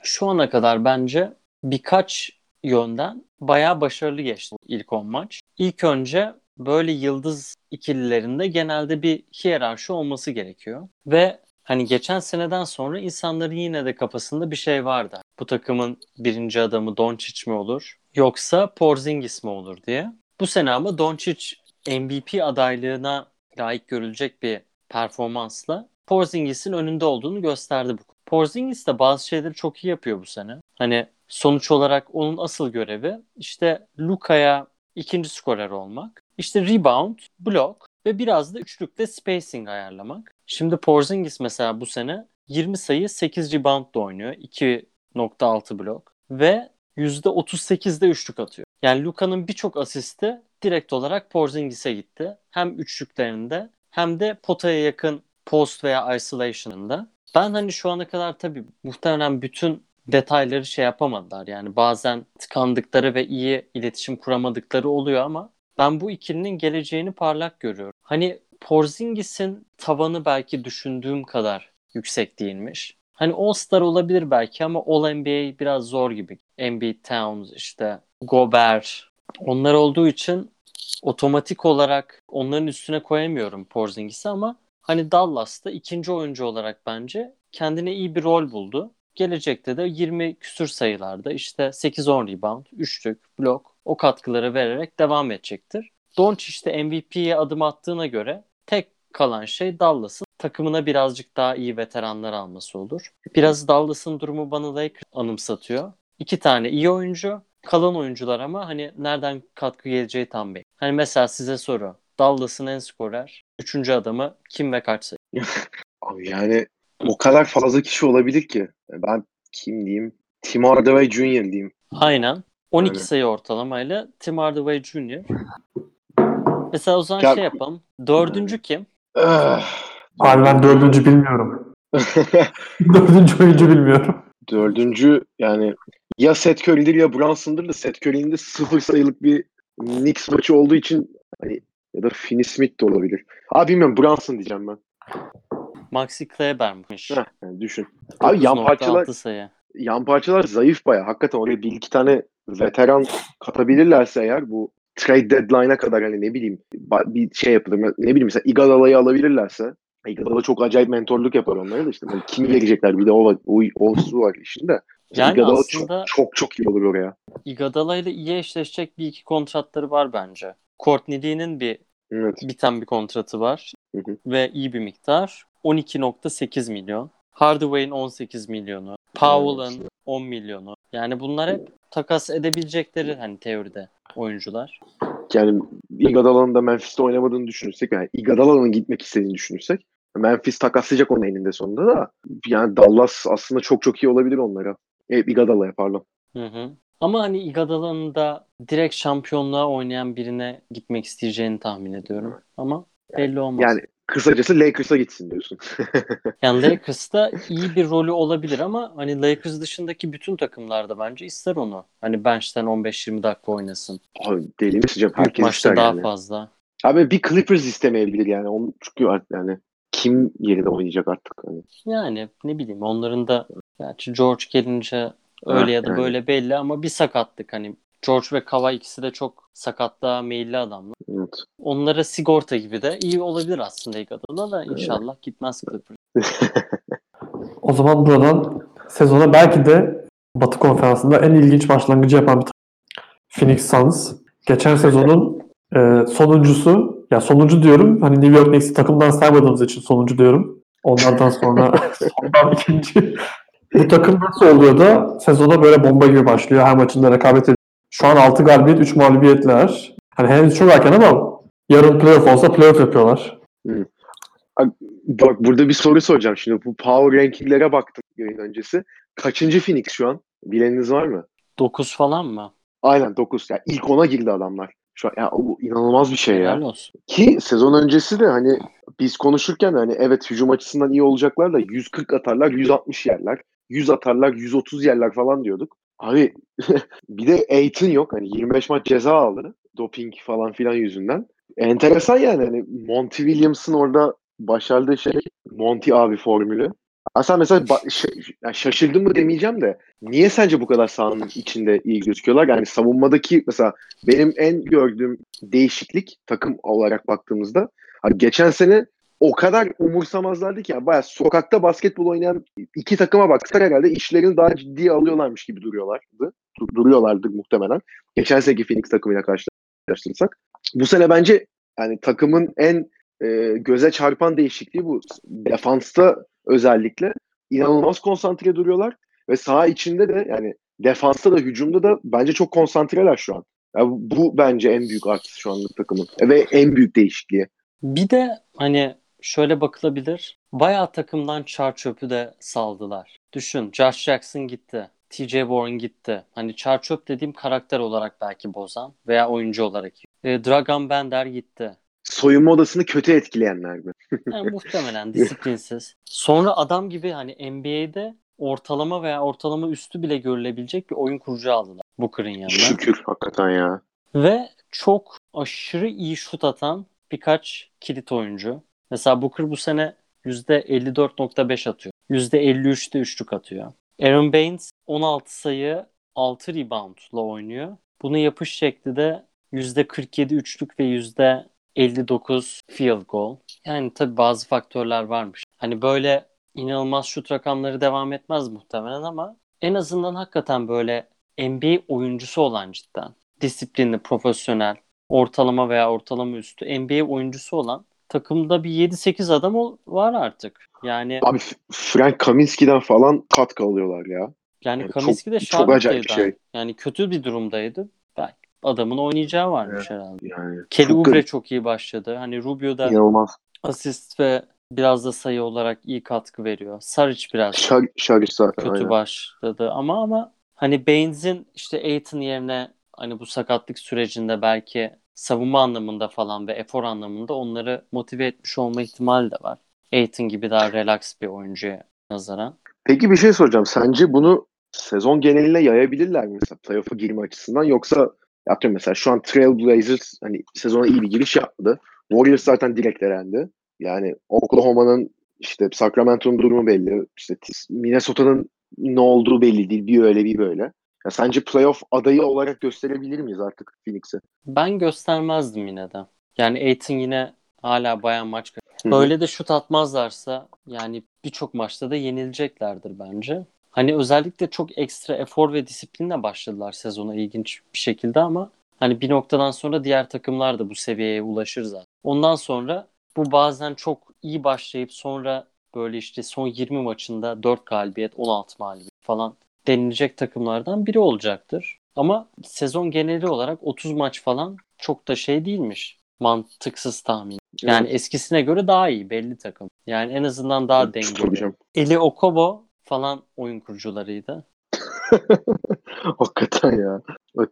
şu ana kadar bence birkaç yönden bayağı başarılı geçti ilk 10 maç. İlk önce böyle yıldız ikililerinde genelde bir hiyerarşi olması gerekiyor. Ve hani geçen seneden sonra insanların yine de kafasında bir şey vardı. Bu takımın birinci adamı Doncic mi olur yoksa Porzingis mi olur diye. Bu sene ama Doncic MVP adaylığına layık görülecek bir performansla Porzingis'in önünde olduğunu gösterdi bu. Porzingis de bazı şeyleri çok iyi yapıyor bu sene. Hani sonuç olarak onun asıl görevi işte Luka'ya ikinci skorer olmak. İşte rebound, blok ve biraz da üçlükte spacing ayarlamak. Şimdi Porzingis mesela bu sene 20 sayı 8 rebound da oynuyor. 2.6 blok ve %38'de üçlük atıyor. Yani Luka'nın birçok asisti direkt olarak Porzingis'e gitti. Hem üçlüklerinde hem de potaya yakın post veya isolation'ında. Ben hani şu ana kadar tabii muhtemelen bütün detayları şey yapamadılar. Yani bazen tıkandıkları ve iyi iletişim kuramadıkları oluyor ama ben bu ikilinin geleceğini parlak görüyorum. Hani Porzingis'in tavanı belki düşündüğüm kadar yüksek değilmiş. Hani All-Star olabilir belki ama All-NBA biraz zor gibi. Embiid, Towns, işte Gobert. Onlar olduğu için otomatik olarak onların üstüne koyamıyorum Porzingis'i ama hani Dallas'ta ikinci oyuncu olarak bence kendine iyi bir rol buldu. Gelecekte de 20 küsür sayılarda işte 8-10 rebound, üçlük, blok o katkıları vererek devam edecektir. Doncic de MVP'ye adım attığına göre tek kalan şey Dallas'ın takımına birazcık daha iyi veteranlar alması olur. Biraz Dallas'ın durumu bana Lakers anımsatıyor. İki tane iyi oyuncu, kalan oyuncular ama hani nereden katkı geleceği tam belli. Hani mesela size soru. Dallas'ın en skorer, üçüncü adamı kim ve kaç sayı? Abi yani o kadar fazla kişi olabilir ki. Ben kim diyeyim? Tim Hardaway Jr. diyeyim. Aynen. 12 Öyle. sayı ortalamayla Tim Hardaway Jr. Mesela o zaman Ya- şey yapalım. Dördüncü kim? Ah. Abi ben dördüncü bilmiyorum. dördüncü oyuncu bilmiyorum. Dördüncü yani ya Seth Curry'dir ya Brunson'dır da Seth Curry'nin de sıfır sayılık bir Knicks maçı olduğu için hani ya da Finney Smith de olabilir. Abi bilmiyorum Brunson diyeceğim ben. Maxi Kleber'miş. Heh, yani düşün. Abi yan 9.6 parçalar sayı. yan parçalar zayıf baya. Hakikaten oraya bir iki tane veteran katabilirlerse eğer bu trade deadline'a kadar hani ne bileyim bir şey yapılır. Ne bileyim mesela Iguodala'yı alabilirlerse Iguodala çok acayip mentorluk yapar onlara da işte. Hani kimi gelecekler bir de o, o, o su var işinde. Yani Iguodala aslında- çok, çok çok iyi olur oraya. Iguodala ile iyi eşleşecek bir iki kontratları var bence. Courtney Lee'nin bir Evet. biten bir kontratı var Hı hı. ve iyi bir miktar. 12.8 milyon. Hardaway'in 18 milyonu. Powell'ın 10 milyonu. Yani bunlar hep takas edebilecekleri hani teoride oyuncular. Yani Iguodala'nın da Memphis'te oynamadığını düşünürsek yani Iguodala'nın gitmek istediğini düşünürsek Memphis takaslayacak onun eninde sonunda da yani Dallas aslında çok çok iyi olabilir onlara. E, Iguodala'ya pardon. Hı hı. Ama hani Iguodala'nın da direkt şampiyonluğa oynayan birine gitmek isteyeceğini tahmin ediyorum. Ama belli olmaz. Yani kısacası Lakers'a gitsin diyorsun. Yani Lakers'ta iyi bir rolü olabilir ama hani Lakers dışındaki bütün takımlarda bence ister onu. Hani bench'ten 15-20 dakika oynasın. Abi deli misin canım? Herkes maçta daha yani. fazla. Abi bir Clippers istemeyebilir yani. Onu çünkü artık yani kim yerine oynayacak artık hani. Yani ne bileyim onların da gerçi George gelince öyle Ha, ya da yani. böyle belli ama bir sakatlık hani George ve Kawhi ikisi de çok sakatlığa meyilli adamlar. Evet. Onlara sigorta gibi de iyi olabilir aslında Iguodala da inşallah gitmez Clippers. O zaman buradan sezona belki de Batı Konferansı'nda en ilginç başlangıcı yapan bir takım. Phoenix Suns. Geçen sezonun e, sonuncusu, ya sonuncu diyorum, hani New York Knicks'i takımdan saymadığımız için sonuncu diyorum. Onlardan sonra sondan ikinci. Bu takım nasıl oluyor da sezona böyle bomba gibi başlıyor. Her maçında rekabet ediyor. Şu an 6 galibiyet, 3 mağlubiyetler. Hani henüz çok erken ama yarın playoff olsa playoff yapıyorlar. Bak burada bir soru soracağım şimdi. Bu power rankinglere baktım yayın öncesi. Kaçıncı Phoenix şu an? Bileniniz var mı? 9 falan mı? Aynen 9. Yani ilk 10'a girdi adamlar. Şu an ya bu inanılmaz bir şey ya. Olsun. Ki sezon öncesi de hani biz konuşurken de hani evet hücum açısından iyi olacaklar da 140 atarlar 160 yerler. 100 atarlar 130 yerler falan diyorduk. Abi bir de Aiton yok. Hani 25 maç ceza aldı. Doping falan filan yüzünden. Enteresan yani. Hani Monty Williams'ın orada başardığı şey Monty abi formülü. Aslında mesela ba- ş- yani şaşırdım mı demeyeceğim de niye sence bu kadar sahanın içinde iyi gözüküyorlar? Yani savunmadaki mesela benim en gördüğüm değişiklik takım olarak baktığımızda hani geçen sene o kadar umursamazlardı ki yani bayağı sokakta basketbol oynayan iki takıma baksak herhalde işlerini daha ciddiye alıyorlarmış gibi duruyorlardı. Du- duruyorlardı muhtemelen. Geçen seneki Phoenix takımıyla karşılaştırırsak. Bu sene bence yani takımın en e, göze çarpan değişikliği bu. Defansta özellikle inanılmaz konsantre duruyorlar ve saha içinde de yani defansta da hücumda da bence çok konsantreler şu an. Ya bu, bu bence en büyük artısı şu anlık takımın ve en büyük değişikliği. Bir de hani şöyle bakılabilir. Bayağı takımdan çar çöpü de saldılar. Düşün Josh Jackson gitti. TJ Warren gitti. Hani çar çöp dediğim karakter olarak belki bozan veya oyuncu olarak. E, Dragan Bender gitti. Soyunma odasını kötü etkileyenler mi? Yani muhtemelen disiplinsiz. Sonra adam gibi hani NBA'de ortalama veya ortalama üstü bile görülebilecek bir oyun kurucu aldılar Booker'ın yanına. Şükür hakikaten ya. Ve çok aşırı iyi şut atan birkaç kilit oyuncu. Mesela Booker bu sene %54.5 atıyor. %53'te üçlük atıyor. Aaron Baines 16 sayı 6 reboundla oynuyor. Bunun yapış şekli de %47 üçlük ve %59 field goal. Yani tabii bazı faktörler varmış. Hani böyle inanılmaz şut rakamları devam etmez muhtemelen ama en azından hakikaten böyle NBA oyuncusu olan cidden disiplinli, profesyonel, ortalama veya ortalama üstü NBA oyuncusu olan takımda bir 7-8 adam ol- var artık. Yani Abi Frank Kaminsky'den falan katkı alıyorlar ya. yani yani Kaminski de çok- çok acayip bir şey. Yani kötü bir durumdaydı. Belki adamın oynayacağı varmış herhalde. Yani Kelly çok Oubre garip, çok iyi başladı. Hani Rubio da inanılmaz. asist ve biraz da sayı olarak iyi katkı veriyor. Saric biraz Şar, Şaric zaten kötü aynen. başladı ama ama hani Baines'in işte Aiton yerine hani bu sakatlık sürecinde belki savunma anlamında falan ve efor anlamında onları motive etmiş olma ihtimali de var. Aiton gibi daha relax bir oyuncuya nazaran. Peki bir şey soracağım. Sence bunu sezon geneline yayabilirler mi mesela playoff'a girme açısından yoksa atıyorum mesela şu an Trailblazers hani sezona iyi bir giriş yapmadı. Warriors zaten direkt elendi. Yani Oklahoma'nın işte Sacramento'nun durumu belli. İşte Minnesota'nın ne olduğu belli değil. Bir öyle bir böyle. Ya sence playoff adayı olarak gösterebilir miyiz artık Phoenix'i? Ben göstermezdim yine de. Yani Aiton yine hala bayağı maç. Böyle de şut atmazlarsa yani birçok maçta da yenileceklerdir bence. Hani özellikle çok ekstra efor ve disiplinle başladılar sezona ilginç bir şekilde ama hani bir noktadan sonra diğer takımlar da bu seviyeye ulaşır zaten. Ondan sonra bu bazen çok iyi başlayıp sonra böyle işte son 20 maçında 4 galibiyet 16 mağlubiyet falan denilecek takımlardan biri olacaktır. Ama sezon geneli olarak 30 maç falan çok da şey değilmiş. Mantıksız tahmin. Yani Evet. eskisine göre daha iyi belli takım. Yani en azından daha dengeli. Eli Okobo falan oyun kurucularıydı. Hakikaten ya.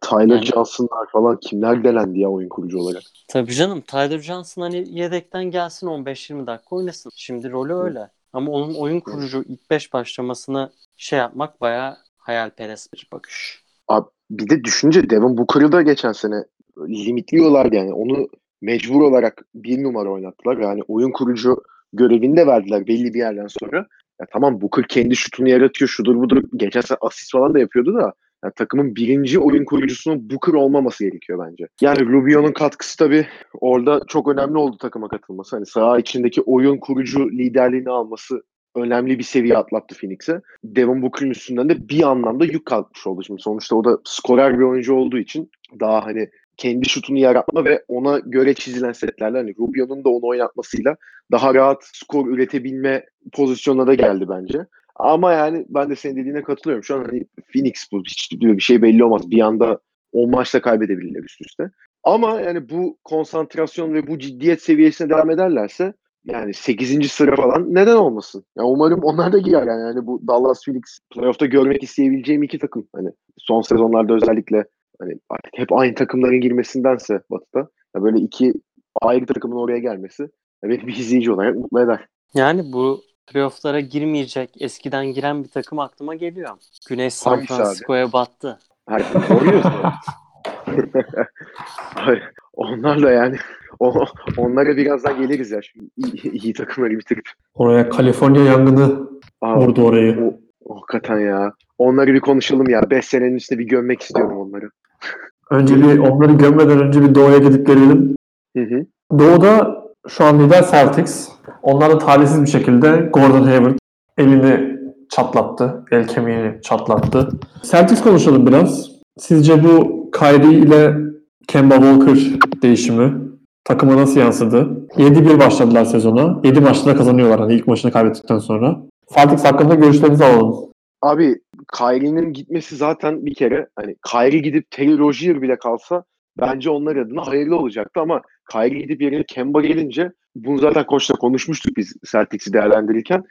Tyler Yani- Johnson'lar falan kimler delendi ya oyun kurucu olarak. Tabii canım Tyler Johnson hani yedekten gelsin 15-20 dakika oynasın. Şimdi rolü öyle. Ama onun oyun kurucu ilk 5 başlamasını şey yapmak bayağı hayalperest bir bakış. Abi bir de düşünce Devin Booker'ı da geçen sene limitliyorlardı yani. Onu mecbur olarak bir numara oynattılar. Yani oyun kurucu görevini de verdiler belli bir yerden sonra. Ya tamam Booker kendi şutunu yaratıyor şudur budur. Geçen sene asist falan da yapıyordu da yani takımın birinci oyun kurucusunun Booker olmaması gerekiyor bence. Yani Rubio'nun katkısı tabii orada çok önemli oldu takıma katılması. Hani saha içindeki oyun kurucu liderliğini alması önemli bir seviye atlattı Phoenix'e. Devin Booker'ın üstünden de bir anlamda yük kalkmış oldu. Şimdi sonuçta o da skorer bir oyuncu olduğu için daha hani kendi şutunu yaratma ve ona göre çizilen setlerle hani Rubio'nun da onu oynatmasıyla daha rahat skor üretebilme pozisyonuna da geldi bence. Ama yani ben de senin dediğine katılıyorum. Şu an hani Phoenix bu hiç bir şey belli olmaz. Bir anda 10 maçta kaybedebilirler üst üste. Ama yani bu konsantrasyon ve bu ciddiyet seviyesine devam ederlerse yani 8. sıra falan neden olmasın? Ya umarım onlar da girer yani. yani bu Dallas Phoenix playoff'ta görmek isteyebileceğim iki takım. Hani son sezonlarda özellikle hani artık hep aynı takımların girmesindense Batı'da ya böyle iki ayrı takımın oraya gelmesi ya beni bir izleyici olarak mutlu eder. Yani bu playoff'lara girmeyecek eskiden giren bir takım aklıma geliyor. Güneş San? Francisco'ya battı. Her Warriors mu? Hayır, Onlar da yani o, onlara birazdan geliriz ya. Şimdi iyi, iyi takımları bitirip. Oraya Kaliforniya yangını Aa, vurdu orayı. o, hakikaten ya. Onları bir konuşalım ya. 5 senenin üstünde bir gömmek istiyorum onları. Önce bir onları gömmeden önce bir Doğu'ya gidip gelelim. Hı hı. Doğu'da şu an lider Celtics. Onlar da talihsiz bir şekilde Gordon Hayward elini çatlattı. El kemiğini çatlattı. Celtics konuşalım biraz. Sizce bu Kyrie ile Kemba Walker değişimi takıma nasıl yansıdı? 7-1 başladılar sezona. 7 maçta kazanıyorlar hani ilk maçını kaybettikten sonra. Celtics hakkında görüşlerinizi alalım. Abi Kyrie'nin gitmesi zaten bir kere hani Kyrie gidip Terry Rozier bile kalsa bence onlar adına hayırlı olacaktı ama Kyrie gidip yerine Kemba gelince bunu zaten koçla konuşmuştuk biz Celtics'i değerlendirirken.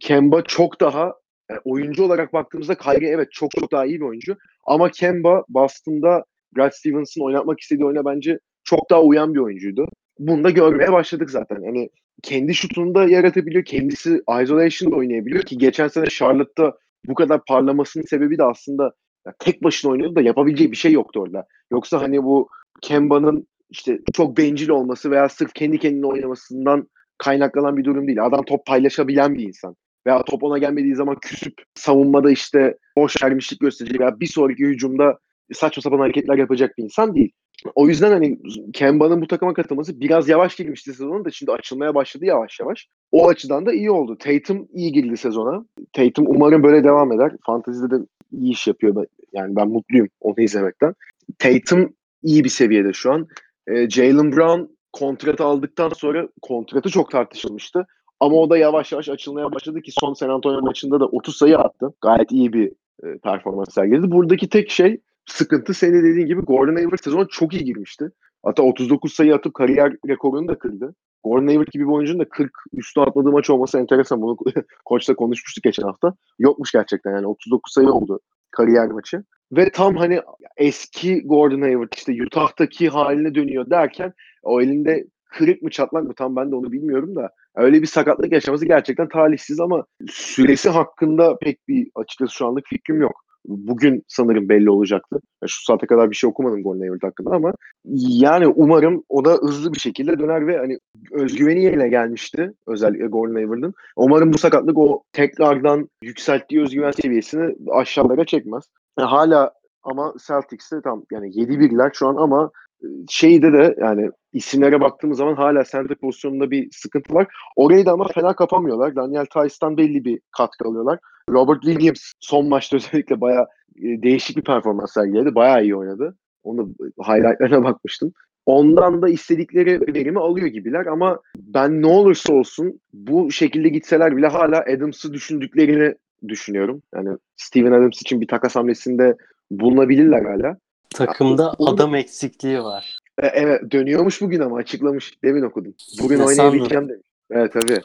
Kemba çok daha yani oyuncu olarak baktığımızda Kyrie evet çok çok daha iyi bir oyuncu ama Kemba Boston'da Brad Stevens'ın oynatmak istediği oyuna bence çok daha uyan bir oyuncuydu. Bunu da görmeye başladık zaten. Hani kendi şutunu da yaratabiliyor. Kendisi isolation'da oynayabiliyor ki geçen sene Charlotte'da bu kadar parlamasının sebebi de aslında ya tek başına oynuyordu da yapabileceği bir şey yoktu orada. Yoksa hani bu Kemba'nın işte çok bencil olması veya sırf kendi kendine oynamasından kaynaklanan bir durum değil. Adam top paylaşabilen bir insan. Veya top ona gelmediği zaman küsüp savunmada işte boş vermişlik gösterecek veya bir sonraki hücumda saçma sapan hareketler yapacak bir insan değil. O yüzden hani Kemba'nın bu takıma katılması biraz yavaş girmişti sezonun da şimdi açılmaya başladı yavaş yavaş. O açıdan da iyi oldu. Tatum iyi girdi sezona. Tatum umarım böyle devam eder. Fantezide de iyi iş yapıyor. Yani ben mutluyum onu izlemekten. Tatum iyi bir seviyede şu an. Ee, Jalen Brown kontratı aldıktan sonra kontratı çok tartışılmıştı. Ama o da yavaş yavaş açılmaya başladı ki son San Antonio maçında da 30 sayı attı. Gayet iyi bir e, performans sergiledi. Buradaki tek şey sıkıntı senin dediğin gibi Gordon Hayward sezona çok iyi girmişti. Hatta 39 sayı atıp kariyer rekorunu da kırdı. Gordon Hayward gibi bir oyuncunun da 40 üstü atladığı maç olması enteresan. Bunu koçla konuşmuştuk geçen hafta. Yokmuş gerçekten yani 39 sayı oldu kariyer maçı. Ve tam hani eski Gordon Hayward işte Utah'taki haline dönüyor derken o elinde kırık mı çatlak mı tam ben de onu bilmiyorum da öyle bir sakatlık yaşaması gerçekten talihsiz ama süresi hakkında pek bir açıkçası şu anlık fikrim yok. Bugün sanırım belli olacaktı. Şu saate kadar bir şey okumadım Gordon Hayward hakkında ama yani umarım o da hızlı bir şekilde döner ve hani özgüveni yerine gelmişti özellikle Gordon Hayward'ın. Umarım bu sakatlık o tekrardan yükselttiği özgüven seviyesini aşağılara çekmez. Yani hala ama Celtics'te tam yani 7-1'ler şu an ama e, şeyde de yani isimlere baktığımız zaman hala center pozisyonunda bir sıkıntı var. Orayı da ama fena kapamıyorlar. Daniel Tice'dan belli bir katkı alıyorlar. Robert Williams son maçta özellikle bayağı e, değişik bir performans sergiledi. Bayağı iyi oynadı. Onu highlightlarına bakmıştım. Ondan da istedikleri verimi alıyor gibiler ama ben ne olursa olsun bu şekilde gitseler bile hala Adams'ı düşündüklerini düşünüyorum. Yani Steven Adams için bir takas hamlesinde bulunabilirler hala. Takımda adam eksikliği var. E, evet dönüyormuş bugün ama açıklamış. Demin okudum. Bugün Ne oynayabileceğim demiş. Evet tabii.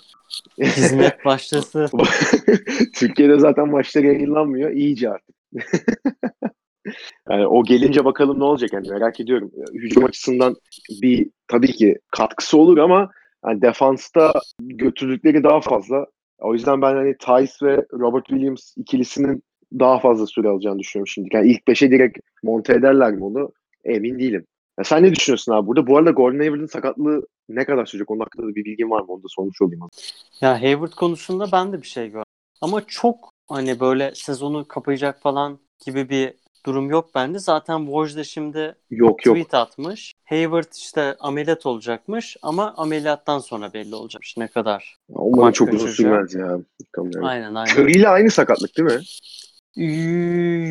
Hizmet başlasın. Türkiye'de zaten maçlar yayınlanmıyor. İyice artık. yani o gelince bakalım ne olacak yani merak ediyorum. Hücum açısından bir tabii ki katkısı olur ama yani defansta götürdükleri daha fazla. O yüzden ben hani Tice ve Robert Williams ikilisinin daha fazla süre alacağını düşünüyorum şimdi. Yani ilk beşe direkt monte ederler mi onu emin değilim. Ya sen ne düşünüyorsun abi burada? Bu arada Gordon Hayward'ın sakatlığı ne kadar sürecek? Onun hakkında da bir bilgin var mı? Onu da sormuş olayım. Ya Hayward konusunda ben de bir şey gördüm. Ama çok hani böyle sezonu kapayacak falan gibi bir durum yok bende. Zaten Woj da şimdi Yok yok. tweet atmış. Hayward işte ameliyat olacakmış ama ameliyattan sonra belli olacakmış ne kadar. Umarım çok uzun sürmez ya. Yani. Aynen aynen. Curry ile aynı sakatlık değil mi?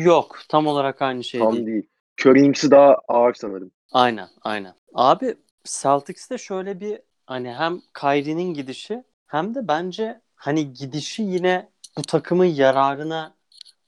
Yok tam olarak aynı şey Tam değil. değil. Curry'inki daha ağır sanırım. Aynen aynen. Abi Celtics'te şöyle bir hani hem Kyrie'nin gidişi hem de bence hani gidişi yine bu takımın yararına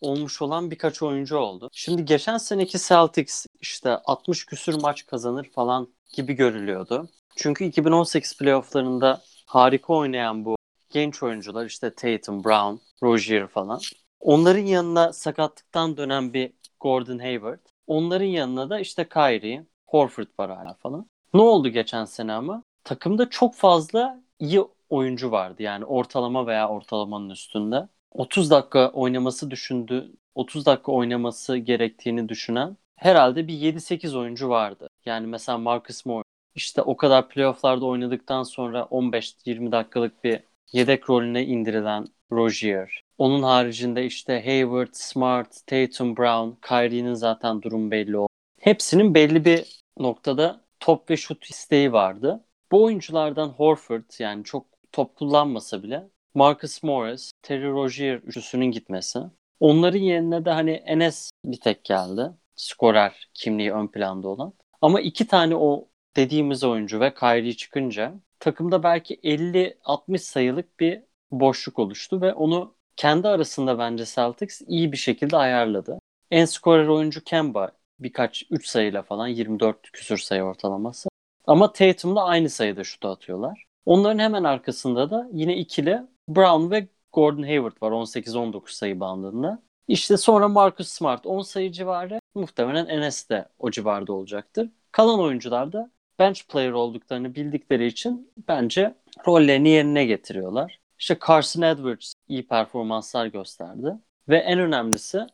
olmuş olan birkaç oyuncu oldu. Şimdi geçen seneki Celtics işte 60 küsür maç kazanır falan gibi görülüyordu. Çünkü 2018 playofflarında harika oynayan bu genç oyuncular işte Tatum, Brown, Rozier falan. Onların yanına sakatlıktan dönen bir Gordon Hayward. Onların yanına da işte Kyrie, Horford var hala falan. Ne oldu geçen sene ama? Takımda çok fazla iyi oyuncu vardı. Yani ortalama veya ortalamanın üstünde. 30 dakika oynaması düşündü. 30 dakika oynaması gerektiğini düşünen herhalde bir 7-8 oyuncu vardı. Yani mesela Marcus Morris işte o kadar playofflarda oynadıktan sonra 15-20 dakikalık bir yedek rolüne indirilen Rozier. Onun haricinde işte Hayward, Smart, Tatum, Brown, Kyrie'nin zaten durum belli oldu. Hepsinin belli bir noktada top ve şut isteği vardı. Bu oyunculardan Horford yani çok top kullanmasa bile Marcus Morris, Terry Rozier üçlüsünün gitmesi. Onların yerine de hani Enes bir tek geldi. Skorer kimliği ön planda olan. Ama iki tane o dediğimiz oyuncu ve Kyrie çıkınca takımda belki 50-60 sayılık bir boşluk oluştu ve onu kendi arasında bence Celtics iyi bir şekilde ayarladı. En skorer oyuncu Kemba birkaç 3 sayıyla falan 24 küsür sayı ortalaması. Ama Tatum'la aynı sayıda şutu atıyorlar. Onların hemen arkasında da yine ikili Brown ve Gordon Hayward var 18-19 sayı bandında. İşte sonra Marcus Smart 10 sayı civarı. Muhtemelen Enes de o civarda olacaktır. Kalan oyuncular da bench player olduklarını bildikleri için bence rollerini yerine getiriyorlar. İşte Carson Edwards iyi performanslar gösterdi. Ve en önemlisi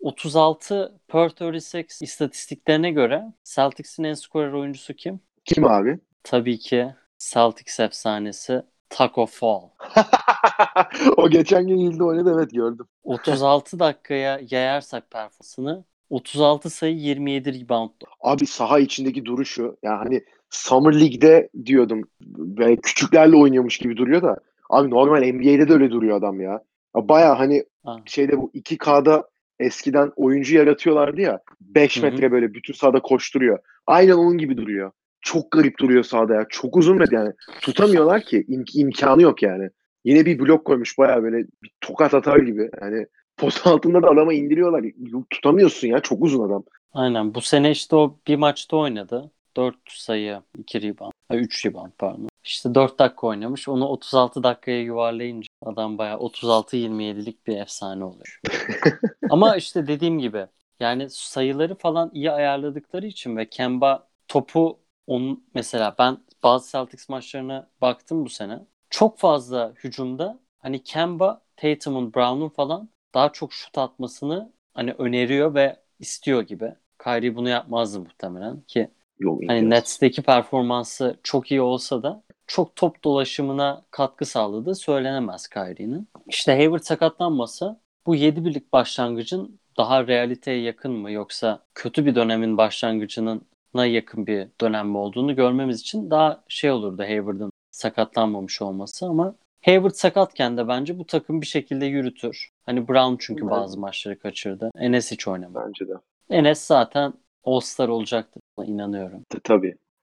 36 per 36 istatistiklerine göre Celtics'in en skorer oyuncusu kim? Kim abi? Tabii ki Celtics efsanesi Taco Fall. o geçen gün ilde oynadı evet gördüm. 36 dakikaya yayarsak performansını 36 sayı 27 rebound. Abi saha içindeki duruşu yani hani Summer League'de diyordum ve küçüklerle oynuyormuş gibi duruyor da abi normal NBA'de de öyle duruyor adam ya. ya Baya hani Ha. şeyde bu 2K'da eskiden oyuncu yaratıyorlardı ya 5 Hı hı. metre böyle bütün sahada koşturuyor. Aynen onun gibi duruyor. Çok garip duruyor sahada ya. Çok uzun metre yani. Tutamıyorlar ki. İm- imkanı yok yani. Yine bir blok koymuş baya böyle bir tokat atar gibi. Yani post altında da adama indiriyorlar. Tutamıyorsun ya. Çok uzun adam. Aynen bu sene işte o bir maçta oynadı. 4 sayı 2 rebound. 3 rebound pardon. İşte 4 dakika oynamış. Onu 36 dakikaya yuvarlayınca adam bayağı 36-27'lik bir efsane oluyor. Ama işte dediğim gibi yani sayıları falan iyi ayarladıkları için ve Kemba topu onun mesela ben bazı Celtics maçlarına baktım bu sene. Çok fazla hücumda hani Kemba, Tatum'un, Brown'un falan daha çok şut atmasını hani öneriyor ve istiyor gibi. Kyrie bunu yapmazdı muhtemelen ki Yok hani. Nets'teki performansı çok iyi olsa da çok top dolaşımına katkı sağladığı söylenemez Kyrie'nin. İşte Hayward sakatlanmasa bu 7 birlik başlangıcın daha realiteye yakın mı yoksa kötü bir dönemin başlangıcına yakın bir dönem mi olduğunu görmemiz için daha şey olurdu Hayward'ın sakatlanmamış olması ama Hayward sakatken de bence bu takım bir şekilde yürütür. Hani Brown çünkü Evet. bazı maçları kaçırdı. Enes hiç oynamadı. Bence de. Enes zaten All-Star olacaktır. İnanıyorum. T-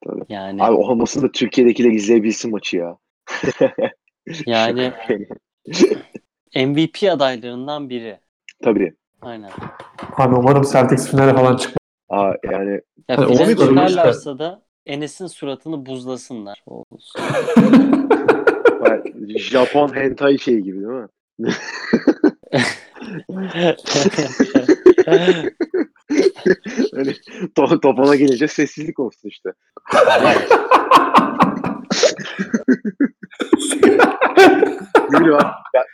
Tabii. Yani Abi olmasın da Türkiye'dekiler izleyebilsin maçı ya. yani MVP adaylarından biri. Tabii. Aynen. Abi umarım Celtics finale falan çıkmaz. Aa, yani Ya Hani finale çıkarlarsa da Enes'in suratını buzlasınlar. O olsun. bak, Japon hentai şey gibi değil mi? Hani to topana gelince sessizlik olsun işte. Ne bileyim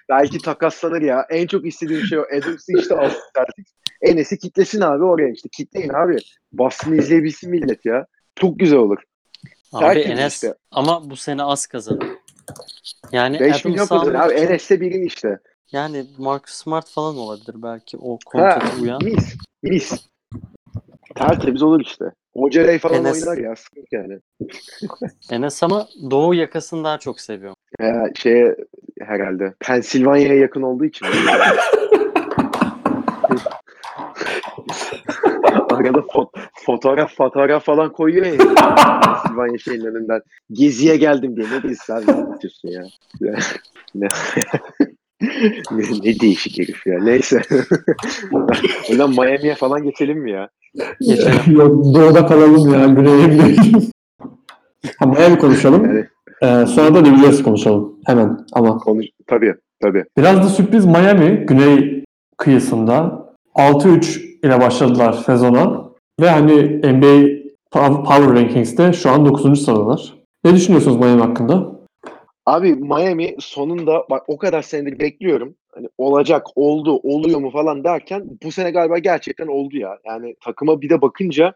belki takaslanır ya. En çok istediğim şey o. Adams'ı işte al Celtics. Enes'i kitlesin abi oraya işte. Kitleyin abi. Boston'ı izleyebilsin millet ya. Çok güzel olur. Abi Tertemiz Enes işte. ama bu sene az kazanır. Yani 5 Adam milyon kazanır abi. Enes'te birin işte. Yani Marcus Smart falan olabilir belki o kontratı uyan. mis. Mis. Tertemiz olur işte. Hoca Ray falan Enes- oynar ya. Sıkıntı yani. Enes ama Doğu yakasını daha çok seviyorum. Ya, şeye herhalde. Pensilvanya'ya yakın olduğu için. Arada fo- fotoğraf fotoğraf falan koyuyor ya. Pensilvanya şeyin önünden. Geziye geldim diye. Ne diyorsun abi? Ne anlatıyorsun? Ya, ne, ne, ne değişik herif ya. Neyse. Ondan Miami'ye falan geçelim mi ya? Geçelim. Yok, doğuda kalalım ya. Güney'e gidelim. Miami konuşalım. Yani Ee, sonra da New konuşalım. Hemen ama. konuş tabii tabii. Biraz da sürpriz Miami güney kıyısında 6-3 ile başladılar sezona. Ve hani NBA Pow- Power Rankings'te şu an 9. sıradalar. Ne düşünüyorsunuz Miami hakkında? Abi Miami sonunda bak o kadar senedir bekliyorum. Hani olacak, oldu, oluyor mu falan derken bu sene galiba gerçekten oldu ya. Yani takıma bir de bakınca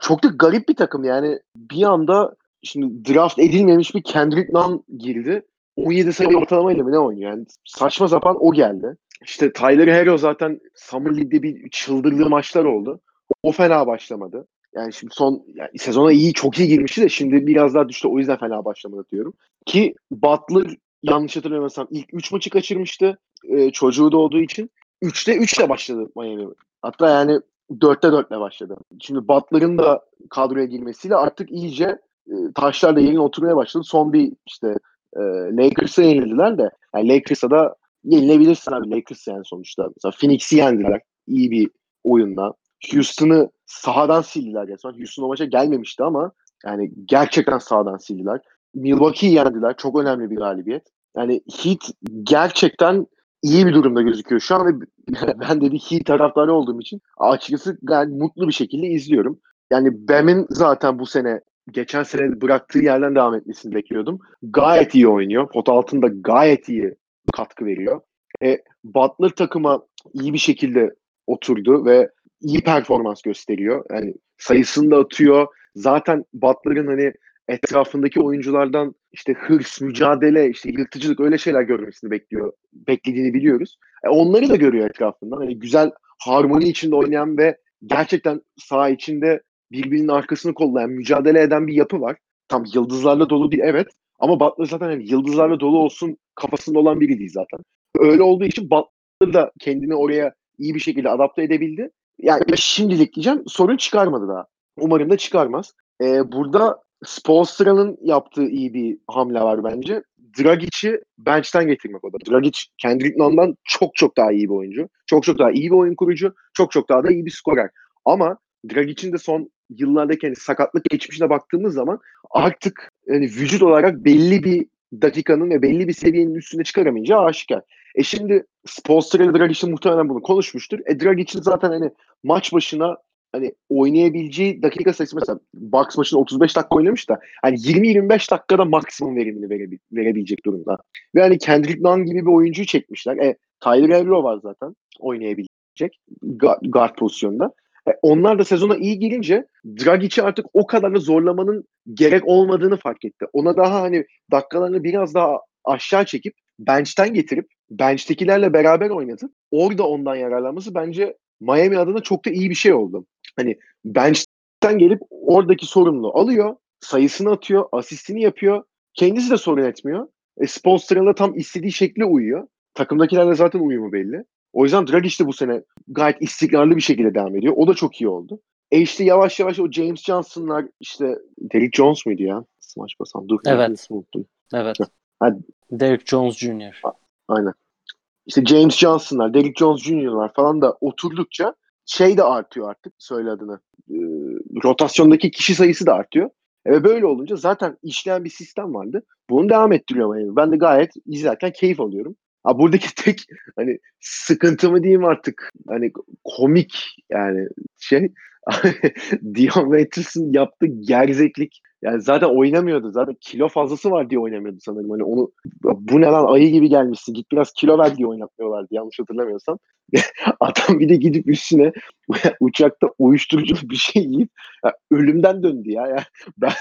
çok da garip bir takım yani. Bir anda şimdi draft edilmemiş bir Kendrick Nunn girdi. 17 sayı ortalamayla mı ne oynuyor? Yani saçma sapan o geldi. İşte Tyler Hero zaten Summer League'de bir çıldırdığı maçlar oldu. O fena başlamadı. Yani şimdi son yani sezona iyi çok iyi girmişti de şimdi biraz daha düştü. O yüzden fena başlamadı diyorum. Ki Butler yanlış hatırlamıyorsam ilk 3 maçı kaçırmıştı. Ee, çocuğu da olduğu için. 3'te 3 ile başladı Miami. Hatta yani 4'te 4 ile başladı. Şimdi Butler'ın da kadroya girmesiyle artık iyice e, taşlar da yerine oturmaya başladı. Son bir işte e, Lakers'a yenildiler de yani Lakers'a da yenilebilirsin abi. Lakers yani sonuçta. Mesela Phoenix'i yendiler. iyi bir oyunla. Houston'ı sahadan sildiler resmen. Houston o maça gelmemişti ama yani gerçekten sahadan sildiler. Milwaukee'yi yendiler. Çok önemli bir galibiyet. Yani Heat gerçekten iyi bir durumda gözüküyor şu an ben de bir Heat taraftarı olduğum için açıkçası gayet mutlu bir şekilde izliyorum. Yani Bam'in zaten bu sene geçen sene bıraktığı yerden devam etmesini bekliyordum. Gayet iyi oynuyor. Pot altında gayet iyi katkı veriyor. E, Butler takıma iyi bir şekilde oturdu ve iyi performans gösteriyor. Yani sayısını da atıyor. Zaten Butler'ın hani etrafındaki oyunculardan işte hırs, mücadele, işte yırtıcılık öyle şeyler görmesini bekliyor. Beklediğini biliyoruz. E onları da görüyor etrafından. Hani güzel harmoni içinde oynayan ve gerçekten saha içinde birbirinin arkasını kollayan, mücadele eden bir yapı var. Tam yıldızlarla dolu değil evet. Ama Butler zaten hani yıldızlarla dolu olsun kafasında olan biri değil zaten. Öyle olduğu için Butler da kendini oraya iyi bir şekilde adapte edebildi. Yani şimdilik diyeceğim sorun çıkarmadı daha. Umarım da çıkarmaz. Ee, burada Spolstra'nın yaptığı iyi bir hamle var bence. Dragic'i bench'ten getirmek o da. Dragic Kendrick Nunn'dan çok çok daha iyi bir oyuncu. Çok çok daha iyi bir oyun kurucu. Çok çok daha da iyi bir skorer. Ama Dragic'in de son yıllardaki hani sakatlık geçmişine baktığımız zaman artık hani vücut olarak belli bir dakikanın ve belli bir seviyenin üstüne çıkaramayacağı aşikar. E şimdi Spolstra ile Dragic'in muhtemelen bunu konuşmuştur. E Dragic'in zaten hani maç başına hani oynayabileceği dakika sayısı mesela Bucks maçında 35 dakika oynamış da hani 20-25 dakikada maksimum verimini verebil- verebilecek durumda. Ve hani Kendrick Nunn gibi bir oyuncuyu çekmişler. E Tyler Hero var zaten oynayabilecek guard pozisyonda. E, onlar da sezona iyi girince Dragic'i artık o kadar da zorlamanın gerek olmadığını fark etti. Ona daha hani dakikalarını biraz daha aşağı çekip bench'ten getirip bench'tekilerle beraber oynatıp orada ondan yararlanması bence Miami adına çok da iyi bir şey oldu. Hani bench'ten gelip oradaki sorumlu alıyor, sayısını atıyor, asistini yapıyor. Kendisi de sorun etmiyor. E, Spolstra'nın da tam istediği şekle uyuyor. Takımdakilerle zaten uyumu belli. O yüzden Dragic de bu sene gayet istikrarlı bir şekilde devam ediyor. O da çok iyi oldu. E işte yavaş yavaş o James Johnson'lar işte Derrick Jones muydu ya? Smaç basan. Dur. Evet. unuttum. Evet. Hadi. Derek Jones Jr. Aynen. İşte James Johnson'lar, Derrick Jones Jr.'lar falan da oturdukça şey de artıyor artık söyle adını. Ee, rotasyondaki kişi sayısı da artıyor. E Ve böyle olunca zaten işleyen bir sistem vardı. Bunu devam ettiriyor Miami. Ben de gayet izlerken keyif alıyorum. Ha buradaki tek hani sıkıntı mı diyeyim artık hani komik yani şey Dion Waiters'ın yaptığı gerzeklik yani zaten oynamıyordu. Zaten kilo fazlası var diye oynamıyordu sanırım. Hani onu bu ne lan ayı gibi gelmişsin. Git biraz kilo ver diye oynatmıyorlardı yanlış hatırlamıyorsam. Adam bir de gidip üstüne uçakta uyuşturucu bir şey yiyip ya, ölümden döndü ya. ya ben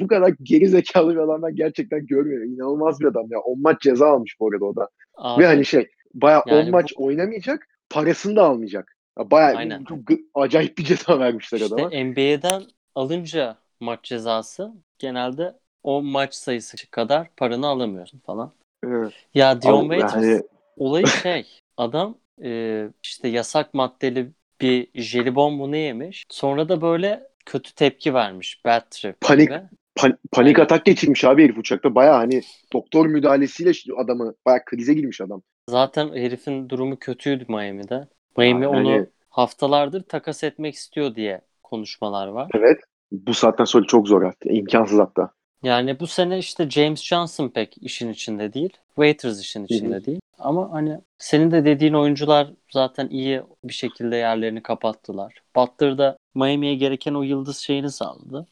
bu kadar geri zekalı bir adam ben gerçekten görmüyorum. İnanılmaz bir adam ya. 10 maç ceza almış bu arada o da. Abi, Ve hani şey bayağı 10 Yani maç oynamayacak parasını da almayacak. Ya bayağı çok acayip bir ceza vermişler adama. işte NBA'den alınca maç cezası genelde o maç sayısı kadar paranı alamıyorsun falan. Evet. Ya Dion Ama Waiters yani- olayı şey adam e, işte yasak maddeli bir jelibon mu ne yemiş. Sonra da böyle kötü tepki vermiş. Bad trip Panik- gibi. Pan- panik atak geçirmiş abi herif uçakta. Bayağı hani doktor müdahalesiyle adamı bayağı krize girmiş adam. Zaten herifin durumu kötüydü Miami'de. Miami Yani- onu haftalardır takas etmek istiyor diye konuşmalar var. Evet. Bu saatten sonra çok zor artık. İmkansız hatta. Yani bu sene işte James Johnson pek işin içinde değil. Waiters işin içinde değil. Ama hani senin de dediğin oyuncular zaten iyi bir şekilde yerlerini kapattılar. Butler da Miami'ye gereken o yıldız şeyini sağladı.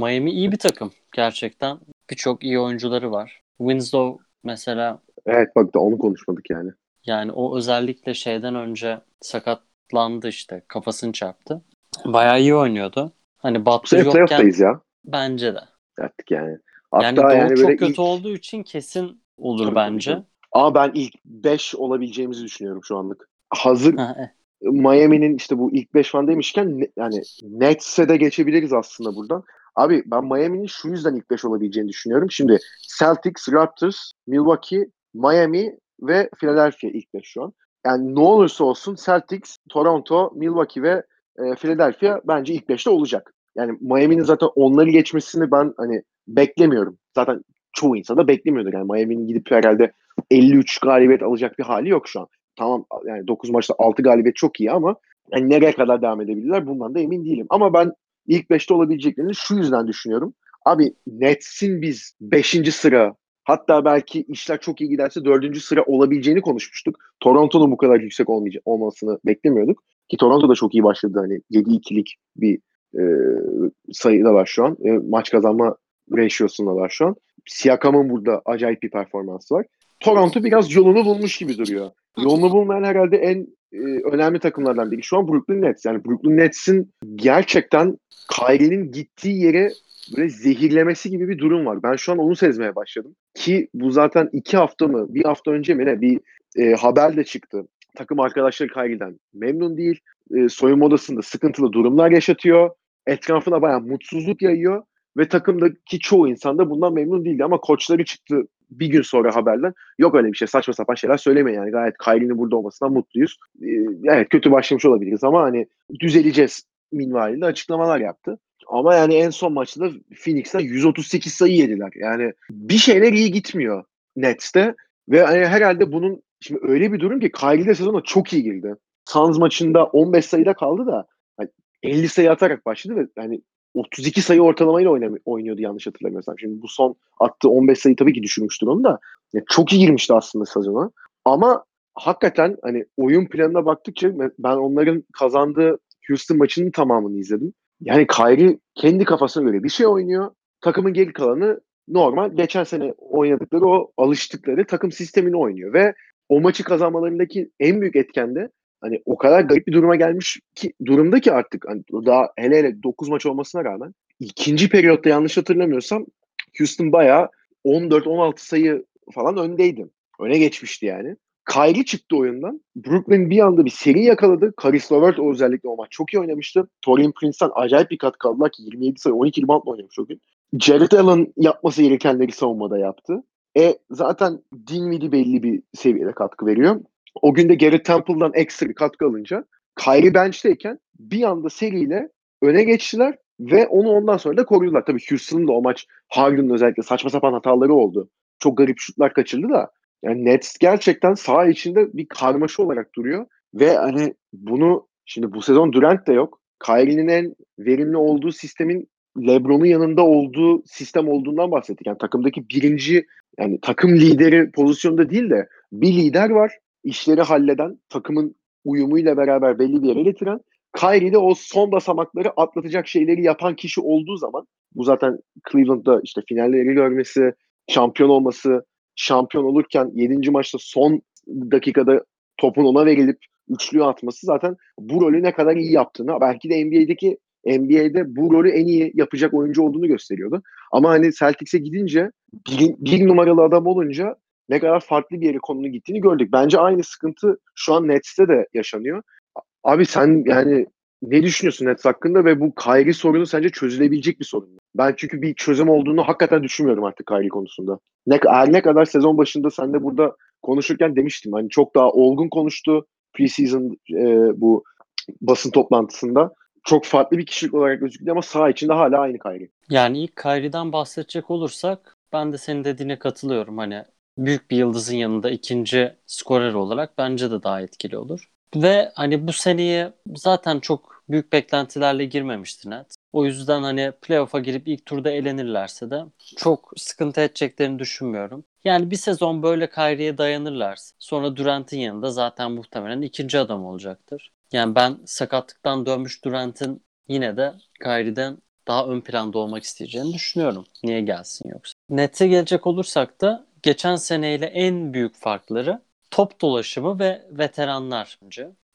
Miami iyi bir takım gerçekten. Birçok iyi oyuncuları var. Winslow mesela Evet bak da onu konuşmadık yani. Yani o özellikle şeyden önce sakatlandı işte kafasını çarptı. Bayağı iyi oynuyordu. Hani Bu Butler sene yokken playoff'tayız ya. bence de. Artık yani. Hatta Yani Doğu yani, çok kötü ilk- olduğu için kesin olur Tabii, bence. tabii, Ama ben ilk 5 olabileceğimizi düşünüyorum şu anlık. Hazır Ha, Miami'nin işte bu ilk 5 falan demişken yani Nets'e de geçebiliriz aslında buradan. Abi ben Miami'nin şu yüzden ilk 5 olabileceğini düşünüyorum. Şimdi Celtics, Raptors, Milwaukee, Miami ve Philadelphia ilk 5 şu an. Yani ne olursa olsun Celtics, Toronto, Milwaukee ve e, Philadelphia bence ilk 5'te olacak. Yani Miami'nin zaten onları geçmesini ben hani beklemiyorum. Zaten çoğu insan da beklemiyordur. Yani Miami'nin gidip herhalde 53 galibiyet alacak bir hali yok şu an. Tamam yani 9 maçta 6 galibiyet çok iyi ama yani nereye kadar devam edebilirler bundan da emin değilim. Ama ben ilk 5'te olabileceklerini şu yüzden düşünüyorum. Abi Nets'in biz 5. sıra hatta belki işler çok iyi giderse 4. sıra olabileceğini konuşmuştuk. Toronto'nun bu kadar yüksek olmayacak olmasını beklemiyorduk. Ki Toronto da çok iyi başladı hani 7-2'lik bir e, sayıdalar şu an. E, maç kazanma ratio'sundalar şu an. Siakam'ın burada acayip bir performansı var. Toronto biraz yolunu bulmuş gibi duruyor. Yolunu bulmayan herhalde en e, önemli takımlardan biri. Şu an Brooklyn Nets. Yani Brooklyn Nets'in gerçekten Kyrie'nin gittiği yere böyle zehirlemesi gibi bir durum var. Ben şu an onu sezmeye başladım. Ki bu zaten iki hafta mı, bir hafta önce mi ne bir e, haber de çıktı. Takım arkadaşları Kyrie'den memnun değil. E, soyunma odasında sıkıntılı durumlar yaşatıyor. Etrafına bayağı mutsuzluk yayıyor. Ve takımdaki çoğu insan da bundan memnun değildi. Ama koçları çıktı bir gün sonra haberden. Yok öyle bir şey saçma sapan şeyler söylemeyin yani. Gayet Kyrie'nin burada olmasından mutluyuz. Ee, evet kötü başlamış olabiliriz ama hani düzeleceğiz minvalinde açıklamalar yaptı. Ama yani en son maçta Phoenix'ten 138 sayı yediler. Yani bir şeyler iyi gitmiyor Nets'te. Ve hani herhalde bunun şimdi öyle bir durum ki Kyrie de sezona çok iyi girdi. Suns maçında 15 sayıda kaldı da hani 50 sayı atarak başladı ve hani 32 sayı ortalamayla oynuyordu yanlış hatırlamıyorsam. Şimdi bu son attığı 15 sayı tabii ki düşürmüştür onu da. Ya çok iyi girmişti aslında sezona. Ama hakikaten hani oyun planına baktıkça ben onların kazandığı Houston maçının tamamını izledim. Yani Kyrie kendi kafasına göre bir şey oynuyor. Takımın geri kalanı normal. Geçen sene oynadıkları o alıştıkları takım sistemini oynuyor ve o maçı kazanmalarındaki en büyük etken de hani o kadar garip bir duruma gelmiş ki durumda ki artık hani daha hele hele 9 maç olmasına rağmen ikinci periyotta yanlış hatırlamıyorsam Houston bayağı 14-16 sayı falan öndeydi. Öne geçmişti yani. Kyrie çıktı oyundan. Brooklyn bir anda bir seri yakaladı. Karis LeVert özellikle o maç çok iyi oynamıştı. Torian Prince'den acayip bir kat kaldılar ki 27 sayı 12 reboundla oynamış o gün. Jared Allen yapması gerekenleri savunmada yaptı. E zaten Dinwiddie belli bir seviyede katkı veriyor. O gün de Garrett Temple'dan ekstra bir katkı alınca Kyrie bench'teyken bir anda seriyle öne geçtiler ve onu ondan sonra da korudular. Tabii Houston'ın da o maç Harden'ın özellikle saçma sapan hataları oldu. Çok garip şutlar kaçırdı da yani Nets gerçekten saha içinde bir karmaşa olarak duruyor ve hani bunu şimdi bu sezon Durant de yok. Kyrie'nin en verimli olduğu sistemin LeBron'un yanında olduğu sistem olduğundan bahsettik. Yani takımdaki birinci yani takım lideri pozisyonda değil de bir lider var. işleri halleden, takımın uyumuyla beraber belli bir yere getiren Kyrie de o son basamakları atlatacak şeyleri yapan kişi olduğu zaman bu zaten Cleveland'da işte finalleri görmesi, şampiyon olması, şampiyon olurken 7. maçta son dakikada topun ona verilip üçlüğü atması zaten bu rolü ne kadar iyi yaptığını belki de NBA'deki NBA'de bu rolü en iyi yapacak oyuncu olduğunu gösteriyordu. Ama hani Celtics'e gidince bir, bir numaralı adam olunca ne kadar farklı bir yere konunun gittiğini gördük. Bence aynı sıkıntı şu an Nets'te de yaşanıyor. Abi sen yani ne düşünüyorsun Nets hakkında ve bu Kyrie sorunu sence çözülebilecek bir sorun mu? Ben çünkü bir çözüm olduğunu hakikaten düşünmüyorum artık Kyrie konusunda. Ne, ne kadar sezon başında sen de burada konuşurken demiştim. Hani çok daha olgun konuştu preseason e, bu basın toplantısında. Çok farklı bir kişilik olarak gözüktü ama sağ içinde hala aynı Kyrie. Yani ilk Kyrie'den bahsedecek olursak ben de senin dediğine katılıyorum. Hani büyük bir yıldızın yanında ikinci skorer olarak bence de daha etkili olur. Ve hani bu seneye zaten çok büyük beklentilerle girmemişti net. O yüzden hani playoff'a girip ilk turda elenirlerse de çok sıkıntı edeceklerini düşünmüyorum. Yani bir sezon böyle Kyrie'ye dayanırlarsa sonra Durant'in yanında zaten muhtemelen ikinci adam olacaktır. Yani ben sakatlıktan dönmüş Durant'in yine de Kyrie'den daha ön planda olmak isteyeceğini düşünüyorum. Niye gelsin yoksa? Nets'e gelecek olursak da geçen seneyle en büyük farkları top dolaşımı ve veteranlar.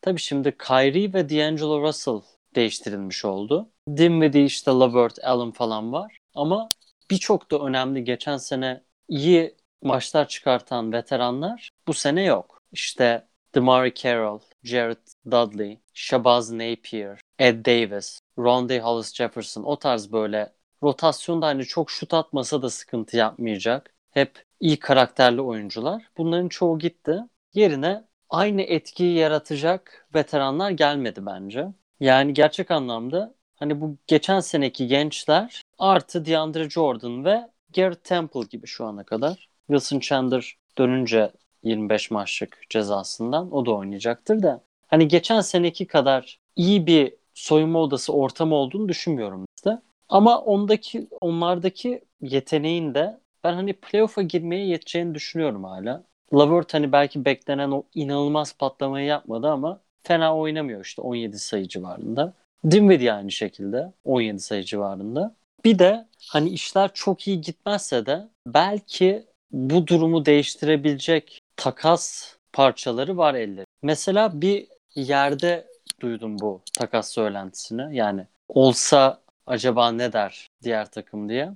Tabii şimdi Kyrie ve D'Angelo Russell değiştirilmiş oldu. Dinwiddie işte Levert, Allen falan var. Ama birçok da önemli geçen sene iyi maçlar çıkartan veteranlar bu sene yok. İşte DeMar Carroll, Jared Dudley, Shabazz Napier, Ed Davis, Rondé Hollis Jefferson o tarz böyle rotasyonda hani çok şut atmasa da sıkıntı yapmayacak. Hep iyi karakterli oyuncular. Bunların çoğu gitti. Yerine aynı etkiyi yaratacak veteranlar gelmedi bence. Yani gerçek anlamda hani bu geçen seneki gençler artı DeAndre Jordan ve Garrett Temple gibi şu ana kadar. Wilson Chandler dönünce 25 maçlık cezasından o da oynayacaktır da. Hani geçen seneki kadar iyi bir soyunma odası ortamı olduğunu düşünmüyorum bizde. Ama ondaki onlardaki yeteneğin de ben hani playoff'a girmeye yeteceğini düşünüyorum hala. Lavert hani belki beklenen o inanılmaz patlamayı yapmadı ama fena oynamıyor işte 17 sayı civarında. Dinwiddie aynı şekilde 17 sayı civarında. Bir de hani işler çok iyi gitmezse de belki bu durumu değiştirebilecek takas parçaları var elleri. Mesela bir yerde duydum bu takas söylentisini. Yani olsa acaba ne der diğer takım diye.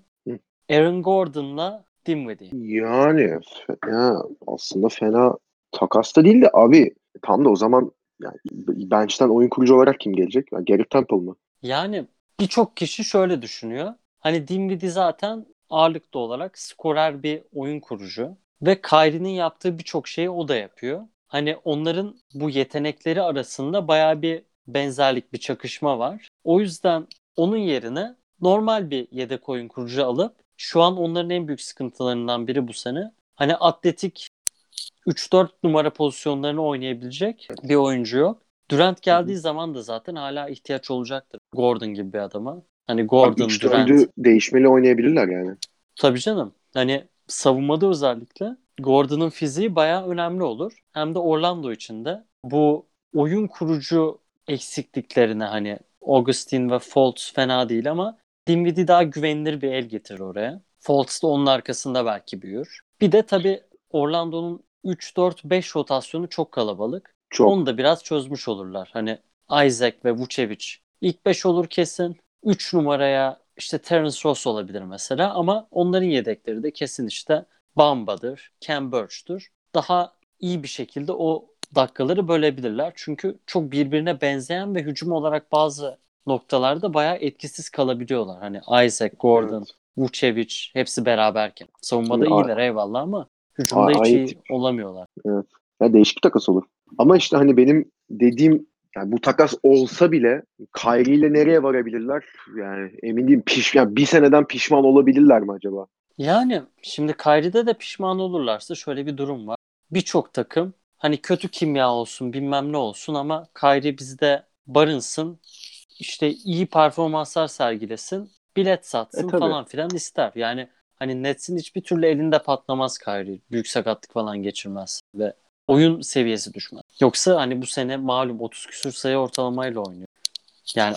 Aaron Gordon'la Dinwiddie. Yani fena, aslında fena takas da değil de abi tam da o zaman yani bench'ten oyun kurucu olarak kim gelecek? Yani Garrett Temple mı? Yani birçok kişi şöyle düşünüyor. Hani Dinwiddie zaten ağırlıklı olarak skorer bir oyun kurucu. Ve Kyrie'nin yaptığı birçok şeyi o da yapıyor. Hani onların bu yetenekleri arasında baya bir benzerlik, bir çakışma var. O yüzden onun yerine normal bir yedek oyun kurucu alıp şu an onların en büyük sıkıntılarından biri bu sene. Hani atletik 3-4 numara pozisyonlarını oynayabilecek bir oyuncu yok. Durant geldiği zaman da zaten hala ihtiyaç olacaktır. Gordon gibi bir adama. Hani Gordon, Abi, Durant. değişmeli oynayabilirler yani. Tabii canım. Hani savunmada özellikle Gordon'un fiziği bayağı önemli olur. Hem de Orlando için de bu oyun kurucu eksikliklerine hani Augustin ve Fultz fena değil ama Dinwiddie daha güvenilir bir el getirir oraya. Fultz da onun arkasında belki büyür. Bir de tabii Orlando'nun 3-4-5 rotasyonu çok kalabalık. Çok. Onu da biraz çözmüş olurlar. Hani Isaac ve Vucevic ilk 5 olur kesin. 3 numaraya işte Terence Ross olabilir mesela ama onların yedekleri de kesin işte Bamba'dır, Cam Birch'tur. Daha iyi bir şekilde o dakikaları bölebilirler. Çünkü çok birbirine benzeyen ve hücum olarak bazı noktalarda bayağı etkisiz kalabiliyorlar. Hani Isaac, Gordon, Evet. Vucevic hepsi beraberken. Savunmada A- iyiler eyvallah ama hücumda hiç iyi olamıyorlar. Ya değişik bir takas olur. Ama işte hani benim dediğim yani bu takas olsa bile Kyrie ile nereye varabilirler? Yani emin değilim. Piş, yani bir seneden pişman olabilirler mi acaba? Yani şimdi Kyrie'de de pişman olurlarsa şöyle bir durum var. Birçok takım hani kötü kimya olsun bilmem ne olsun ama Kyrie bizde barınsın işte iyi performanslar sergilesin bilet satsın E, tabii. falan filan ister. Yani hani Nets'in hiçbir türlü elinde patlamaz Kyrie. Büyük sakatlık falan geçirmez ve oyun seviyesi düşmez. Yoksa hani bu sene malum 30 küsür sayı ortalamayla oynuyor. Yani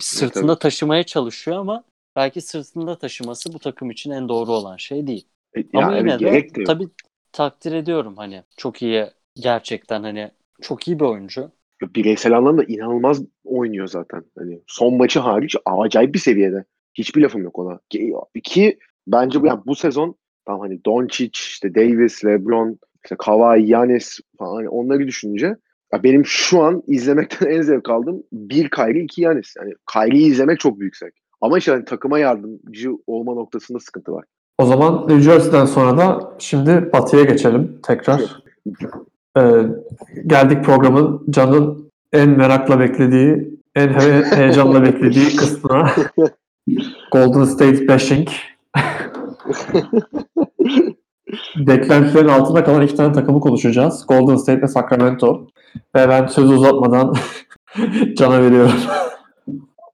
sırtında taşımaya çalışıyor ama belki sırtında taşıması bu takım için en doğru olan şey değil. E, Ama ya yine de tabii takdir ediyorum hani çok iyi gerçekten hani çok iyi bir oyuncu. Bireysel anlamda inanılmaz oynuyor zaten. Hani son maçı hariç acayip bir seviyede. Hiçbir lafım yok ona. Ki, bence bu, yani bu sezon tam hani Doncic, işte Davis, LeBron, işte Kawhi, Giannis falan hani onları düşününce ya benim şu an izlemekten en zevk aldığım bir Kyrie, iki Giannis. Yani Kyrie'yi izlemek çok büyük zevk. Ama işte hani takıma yardımcı olma noktasında sıkıntı var. O zaman New Jersey'den sonra da şimdi Batı'ya geçelim tekrar. Ee, geldik programın Can'ın en merakla beklediği, en he- heyecanla beklediği kısmına. Golden State bashing. Beklentilerin altında kalan iki tane takımı konuşacağız. Golden State ve Sacramento. Ve ben sözü uzatmadan Can'a veriyorum.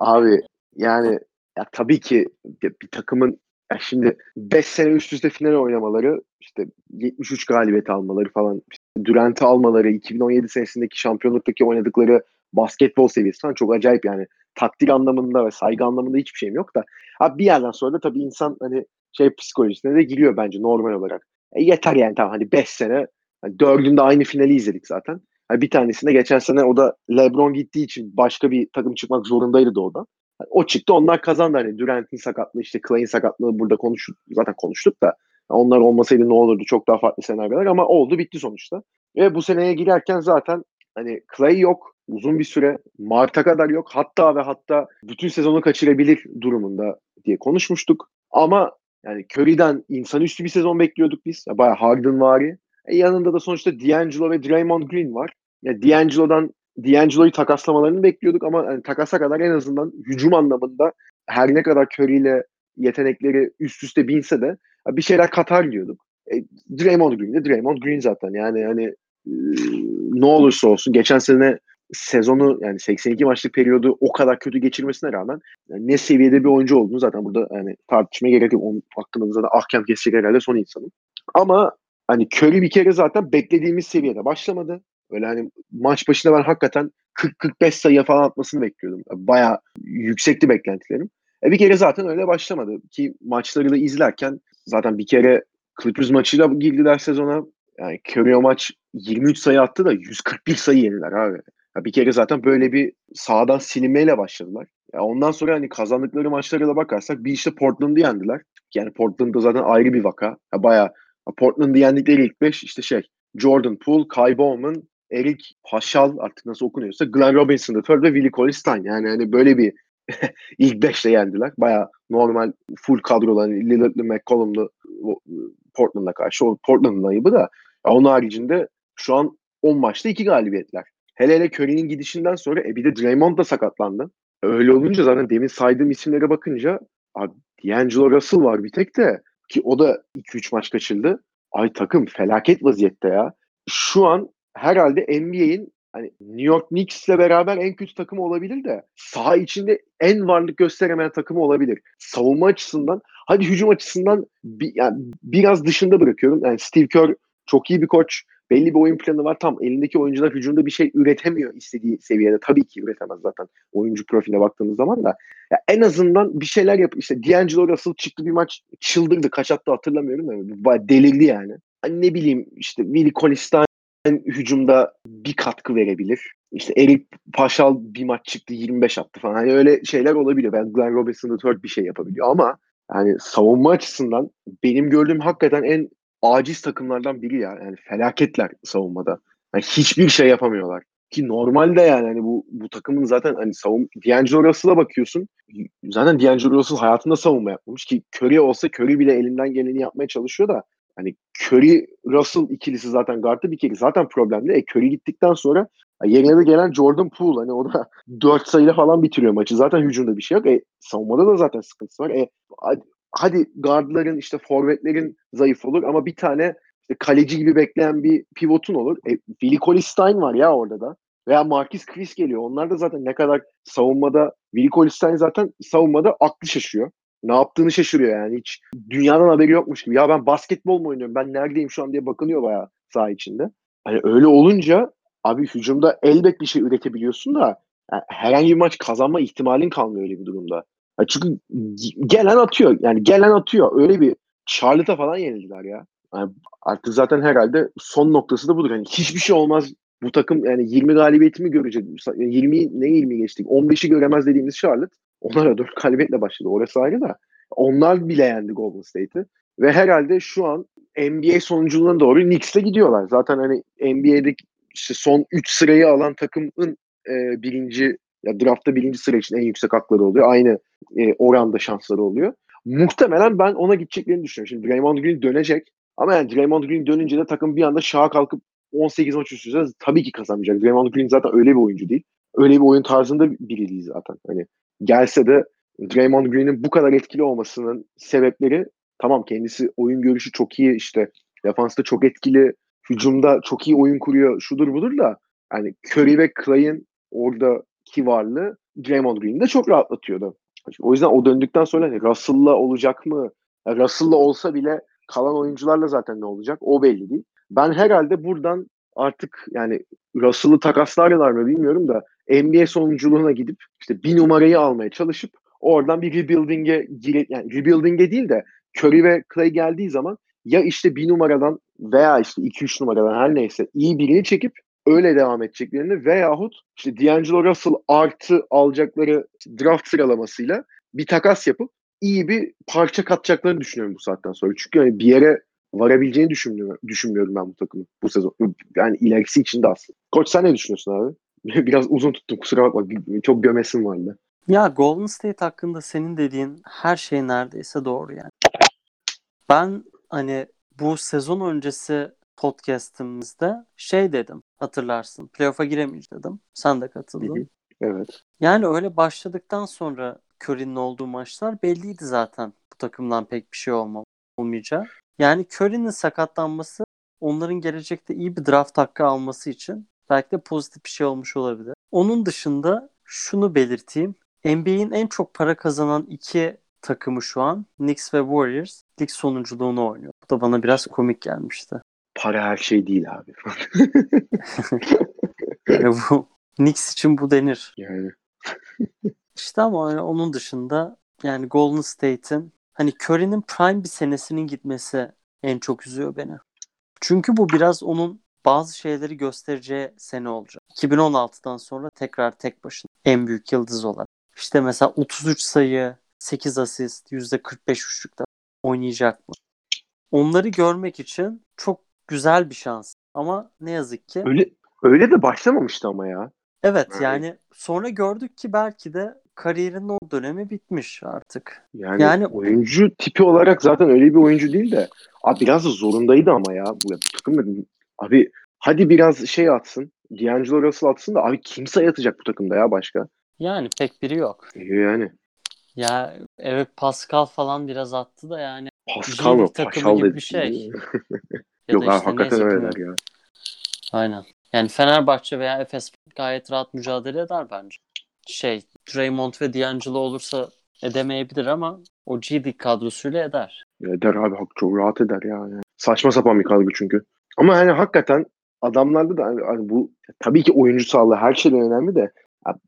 Abi yani ya tabii ki bir, bir takımın ya şimdi 5 sene üst üste final oynamaları işte 73 galibiyet almaları falan Durant'ı almaları 2017 senesindeki şampiyonluktaki oynadıkları basketbol seviyesi falan çok acayip yani takdir anlamında ve saygı anlamında hiçbir şeyim yok da abi bir yerden sonra da tabii insan hani şey psikolojisine de giriyor bence normal olarak. E yeter yani tamam hani 5 sene hani dördünde aynı finali izledik zaten. Yani bir tanesinde geçen sene o da LeBron gittiği için başka bir takım çıkmak zorundaydı doğudan. Yani o çıktı onlar kazandı hani Durant'in sakatlığı işte Clay'in sakatlığı burada konuştuk zaten konuştuk da onlar olmasaydı ne olurdu çok daha farklı senaryolar ama oldu bitti sonuçta. Ve bu seneye girerken zaten hani Clay yok uzun bir süre Mart'a kadar yok hatta ve hatta bütün sezonu kaçırabilir durumunda diye konuşmuştuk. Ama yani Curry'den insanüstü bir sezon bekliyorduk biz. Ya Bayağı Harden vari. E yanında da sonuçta D'Angelo ve Draymond Green var. Ya D'Angelo'dan D'Angelo'yu takaslamalarını bekliyorduk ama yani takasa kadar en azından hücum anlamında her ne kadar Curry ile yetenekleri üst üste binse de bir şeyler katar diyorduk. E, Draymond Green de Draymond Green zaten. Yani hani e, ne olursa olsun geçen sene sezonu yani 82 maçlık periyodu o kadar kötü geçirmesine rağmen yani ne seviyede bir oyuncu olduğunu zaten burada yani tartışmaya gerek yok. Onun hakkında da zaten ahkam kesecek herhalde son insanım. Ama hani Curry bir kere zaten beklediğimiz seviyede başlamadı. Öyle hani maç başında ben hakikaten 40-45 sayı falan atmasını bekliyordum. Bayağı yüksekti beklentilerim. E bir kere zaten öyle başlamadı. Ki maçları da izlerken zaten bir kere Clippers maçıyla girdiler sezona. Yani Curry maç 23 sayı attı da 141 sayı yediler abi. Ya bir kere zaten böyle bir sağdan silinmeyle başladılar. Ya ondan sonra hani kazandıkları maçlara da bakarsak bir işte Portland'ı yendiler. Yani Portland'da zaten ayrı bir vaka. Ya bayağı Portland'ı yendikleri ilk 5 işte şey Jordan Poole, Kai Bowman, Eric Paschal artık nasıl okunuyorsa Glenn Robinson III ve Willie Cauley-Stein. Yani hani böyle bir ilk 5'te yendiler. Bayağı normal full kadrolu hani Lillard'lı, McCollum'lu Portland'a karşı. O Portland'ın ayıbı da. Onun haricinde şu an 10 maçta 2 galibiyetler. Hele hele Curry'nin gidişinden sonra e bir de Draymond da sakatlandı. Öyle olunca zaten demin saydığım isimlere bakınca abi D'Angelo Russell var bir tek de ki o da 2-3 maç kaçırdı. Ay takım felaket vaziyette ya. Şu an herhalde NBA'in hani New York Knicks'le beraber en kötü takımı olabilir de saha içinde en varlık gösteremeyen takımı olabilir. Savunma açısından hadi hücum açısından bir, yani biraz dışında bırakıyorum. Yani Steve Kerr çok iyi bir koç. Belli bir oyun planı var. Tam elindeki oyuncular hücumda bir şey üretemiyor istediği seviyede. Tabii ki üretemez zaten oyuncu profiline baktığımız zaman da. Ya en azından bir şeyler yap. İşte D'Angelo Russell çıktı bir maç çıldırdı. Kaç attı hatırlamıyorum. Yani. Delirdi yani. Hani ne bileyim işte Willie Cauley-Stein hücumda bir katkı verebilir. İşte Eric Paschal bir maç çıktı 25 attı falan. Hani öyle şeyler olabiliyor. Ben Glenn Robinson III bir şey yapabiliyor ama yani savunma açısından benim gördüğüm hakikaten en aciz takımlardan biri ya. Yani felaketler savunmada. Yani hiçbir şey yapamıyorlar. Ki normalde yani hani bu bu takımın zaten hani savun D'Angelo Russell'a bakıyorsun. Zaten D'Angelo Russell hayatında savunma yapmamış ki Curry olsa Curry bile elinden geleni yapmaya çalışıyor da hani Curry Russell ikilisi zaten guard'da bir kere zaten problemli. E Curry gittikten sonra yerine de gelen Jordan Poole hani o da 4 sayıyla falan bitiriyor maçı. Zaten hücumda bir şey yok. E savunmada da zaten sıkıntısı var. E hadi, guardların işte forvetlerin zayıf olur ama bir tane işte kaleci gibi bekleyen bir pivotun olur. E, Willie Cauley-Stein var ya orada da. Veya Marquis Chris geliyor. Onlar da zaten ne kadar savunmada Willie Cauley-Stein zaten savunmada aklı şaşıyor. Ne yaptığını şaşırıyor yani. Hiç dünyadan haberi yokmuş gibi. Ya ben basketbol mu oynuyorum? Ben neredeyim şu an diye bakınıyor bayağı saha içinde. Hani öyle olunca abi hücumda elbet bir şey üretebiliyorsun da yani herhangi bir maç kazanma ihtimalin kalmıyor öyle bir durumda. Yani çünkü gelen atıyor. Yani gelen atıyor. Öyle bir Charlotte'a falan yenildiler ya. Yani artık zaten herhalde son noktası da budur. Yani hiçbir şey olmaz. Bu takım yani 20 galibiyetimi görecek. 20 ne 20 geçtik? 15'i göremez dediğimiz Charlotte. Onlara 4 galibiyetle başladı. Orası ayrı da. Onlar bile yendi Golden State'i. Ve herhalde şu an NBA sonuculuğuna doğru Knicks'le gidiyorlar. Zaten hani NBA'deki işte son 3 sırayı alan takımın e, birinci ya draftta birinci sıra için en yüksek hakları oluyor. Aynı e, oranda şansları oluyor. Muhtemelen ben ona gideceklerini düşünüyorum. Şimdi Draymond Green dönecek. Ama yani Draymond Green dönünce de takım bir anda şaha kalkıp 18 maç üst tabii ki kazanmayacak. Draymond Green zaten öyle bir oyuncu değil. Öyle bir oyun tarzında biri değil zaten. Hani gelse de Draymond Green'in bu kadar etkili olmasının sebepleri tamam kendisi oyun görüşü çok iyi işte defansta çok etkili hücumda çok iyi oyun kuruyor şudur budur da yani Curry ve Clay'in oradaki varlığı Draymond Green'i de çok rahatlatıyordu. O yüzden o döndükten sonra hani Russell'la olacak mı? Russell'la olsa bile kalan oyuncularla zaten ne olacak? O belli değil. Ben herhalde buradan artık yani Russell'ı takaslarlar mı bilmiyorum da NBA sonunculuğuna gidip işte bir numarayı almaya çalışıp oradan bir rebuilding'e gire, yani rebuilding'e değil de Curry ve Clay geldiği zaman ya işte bir numaradan veya işte 2-3 numaradan her neyse iyi birini çekip öyle devam edeceklerini veyahut işte D'Angelo Russell artı alacakları draft sıralamasıyla bir takas yapıp iyi bir parça katacaklarını düşünüyorum bu saatten sonra. Çünkü hani bir yere varabileceğini düşünmüyorum, düşünmüyorum ben bu takımı bu sezon. Yani ilerisi için de aslında. Koç sen ne düşünüyorsun abi? Biraz uzun tuttum kusura bakma. Çok gömesim vardı. Ya Golden State hakkında senin dediğin her şey neredeyse doğru yani. Ben hani bu sezon öncesi podcast'ımızda şey dedim hatırlarsın. Playoff'a giremeyiz dedim. Sen de katıldın. Evet. Yani öyle başladıktan sonra Curry'nin olduğu maçlar belliydi zaten. Bu takımdan pek bir şey olma, olmayacağı. Yani Curry'nin sakatlanması onların gelecekte iyi bir draft hakkı alması için belki de pozitif bir şey olmuş olabilir. Onun dışında şunu belirteyim. NBA'in en çok para kazanan iki takımı şu an Knicks ve Warriors lig sonunculuğunu oynuyor. Bu da bana biraz komik gelmişti. Para her şey değil abi. yani bu Knicks için bu denir. Yani. İşte ama yani onun dışında yani Golden State'in hani Curry'nin prime bir senesinin gitmesi en çok üzüyor beni. Çünkü bu biraz onun bazı şeyleri göstereceği sene olacak. 2016'dan sonra tekrar tek başına en büyük yıldız olarak. İşte mesela 33 sayı, 8 asist, %45 üçlükte oynayacak mı? Onları görmek için çok güzel bir şans. Ama ne yazık ki. Öyle öyle de başlamamıştı ama ya. Evet yani sonra gördük ki belki de kariyerinin o dönemi bitmiş artık. Yani, yani oyuncu tipi olarak zaten öyle bir oyuncu değil de abi biraz da zorundaydı ama ya bu takım abi hadi biraz şey atsın. D'Angelo Russell atsın da abi kimse yatacak bu takımda ya başka. Yani pek biri yok. Yani. Ya evet Pascal falan biraz attı da yani. Pascal mı? takımı gibi bir şey. Yok abi hakikaten öyleler ya. Aynen. Yani Fenerbahçe veya Efes gayet rahat mücadele eder bence. Şey, Draymond ve D'Angelo olursa edemeyebilir ama o G kadrosuyla eder. Eder abi çok rahat eder ya. Yani. Saçma sapan bir kadro çünkü. Ama hani hakikaten adamlarda da hani, hani bu tabii ki oyuncu sağlığı her şeyden önemli de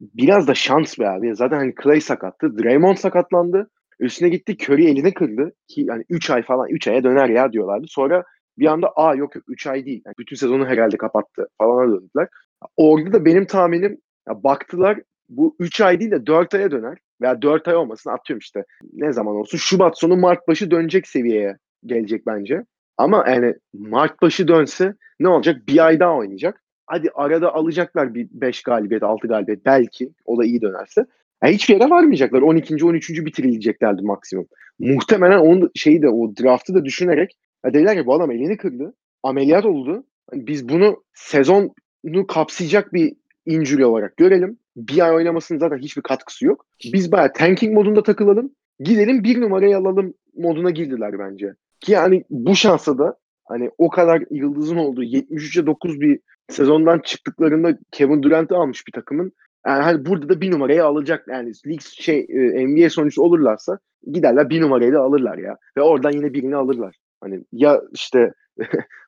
biraz da şans be abi. Zaten hani Clay sakattı. Draymond sakatlandı. Üstüne gitti Curry elini kırdı. Ki yani 3 ay falan 3 aya döner ya diyorlardı. Sonra bir anda aa yok yok 3 ay değil. Yani bütün sezonu herhalde kapattı falan döndüler. Orada da benim tahminim ya baktılar bu 3 ay değil de 4 aya döner. Veya 4 ay olmasın atıyorum işte. Ne zaman olsun Şubat sonu Mart başı dönecek seviyeye gelecek bence. Ama yani Mart başı dönse ne olacak? Bir ay daha oynayacak. Hadi arada alacaklar bir 5 galibiyet, 6 galibiyet belki. O da iyi dönerse. Yani hiçbir yere varmayacaklar. 12. 13. bitirileceklerdi maksimum. Muhtemelen onun şeyi de o draftı da düşünerek ya dediler ki bu adam elini kırdı. Ameliyat oldu. Hani biz bunu sezonu kapsayacak bir injury olarak görelim. Bir ay oynamasının zaten hiçbir katkısı yok. Biz bayağı tanking modunda takılalım. Gidelim bir numarayı alalım moduna girdiler bence. Ki yani bu şansa da hani o kadar yıldızın olduğu 73'e 9 bir sezondan çıktıklarında Kevin Durant'ı almış bir takımın. Yani hani burada da bir numarayı alacak. Yani lig şey e, NBA sonuçta olurlarsa giderler bir numarayı da alırlar ya. Ve oradan yine birini alırlar. Hani ya işte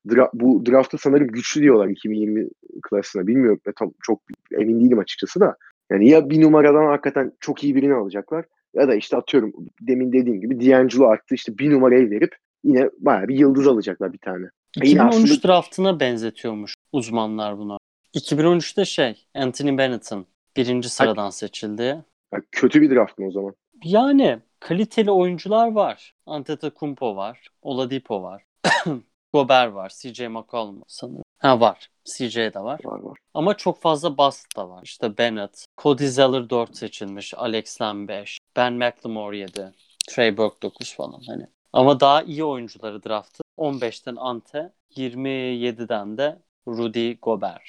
dra- bu draftta sanırım güçlü diyorlar 2020 klasına. Bilmiyorum. Ben tam çok emin değilim açıkçası da. Yani ya bir numaradan hakikaten çok iyi birini alacaklar ya da işte atıyorum demin dediğim gibi D'Angelo arttı işte bir numarayı verip yine bayağı bir yıldız alacaklar bir tane. Yine 2013 aslında- draftına benzetiyormuş uzmanlar buna. 2013'te şey Anthony Bennett'ın birinci sıradan seçildi. Ya kötü bir draft mı o zaman? Yani kaliteli oyuncular var. Antetokounmpo var. Oladipo var. Gobert var. CJ McCollum sanırım. Ha var. CJ de var. Var var. Ama çok fazla bust da var. İşte Bennett, Cody Zeller 4 seçilmiş, Alex Len 5, Ben McLemore 7, Trey Burke 9 falan hani. Ama daha iyi oyuncuları draftı. 15'ten Ante, 27'den de Rudy Gobert.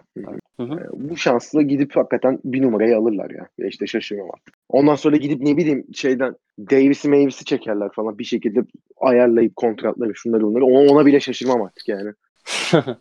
Hı hı. E, Bu şansla gidip hakikaten bir numarayı alırlar ya. Ya işte şaşırmam artık. Ondan sonra gidip ne bileyim şeyden Davis'i Mavis'i çekerler falan bir şekilde ayarlayıp kontratları şunları bunları. Ona, ona bile şaşırmam artık yani.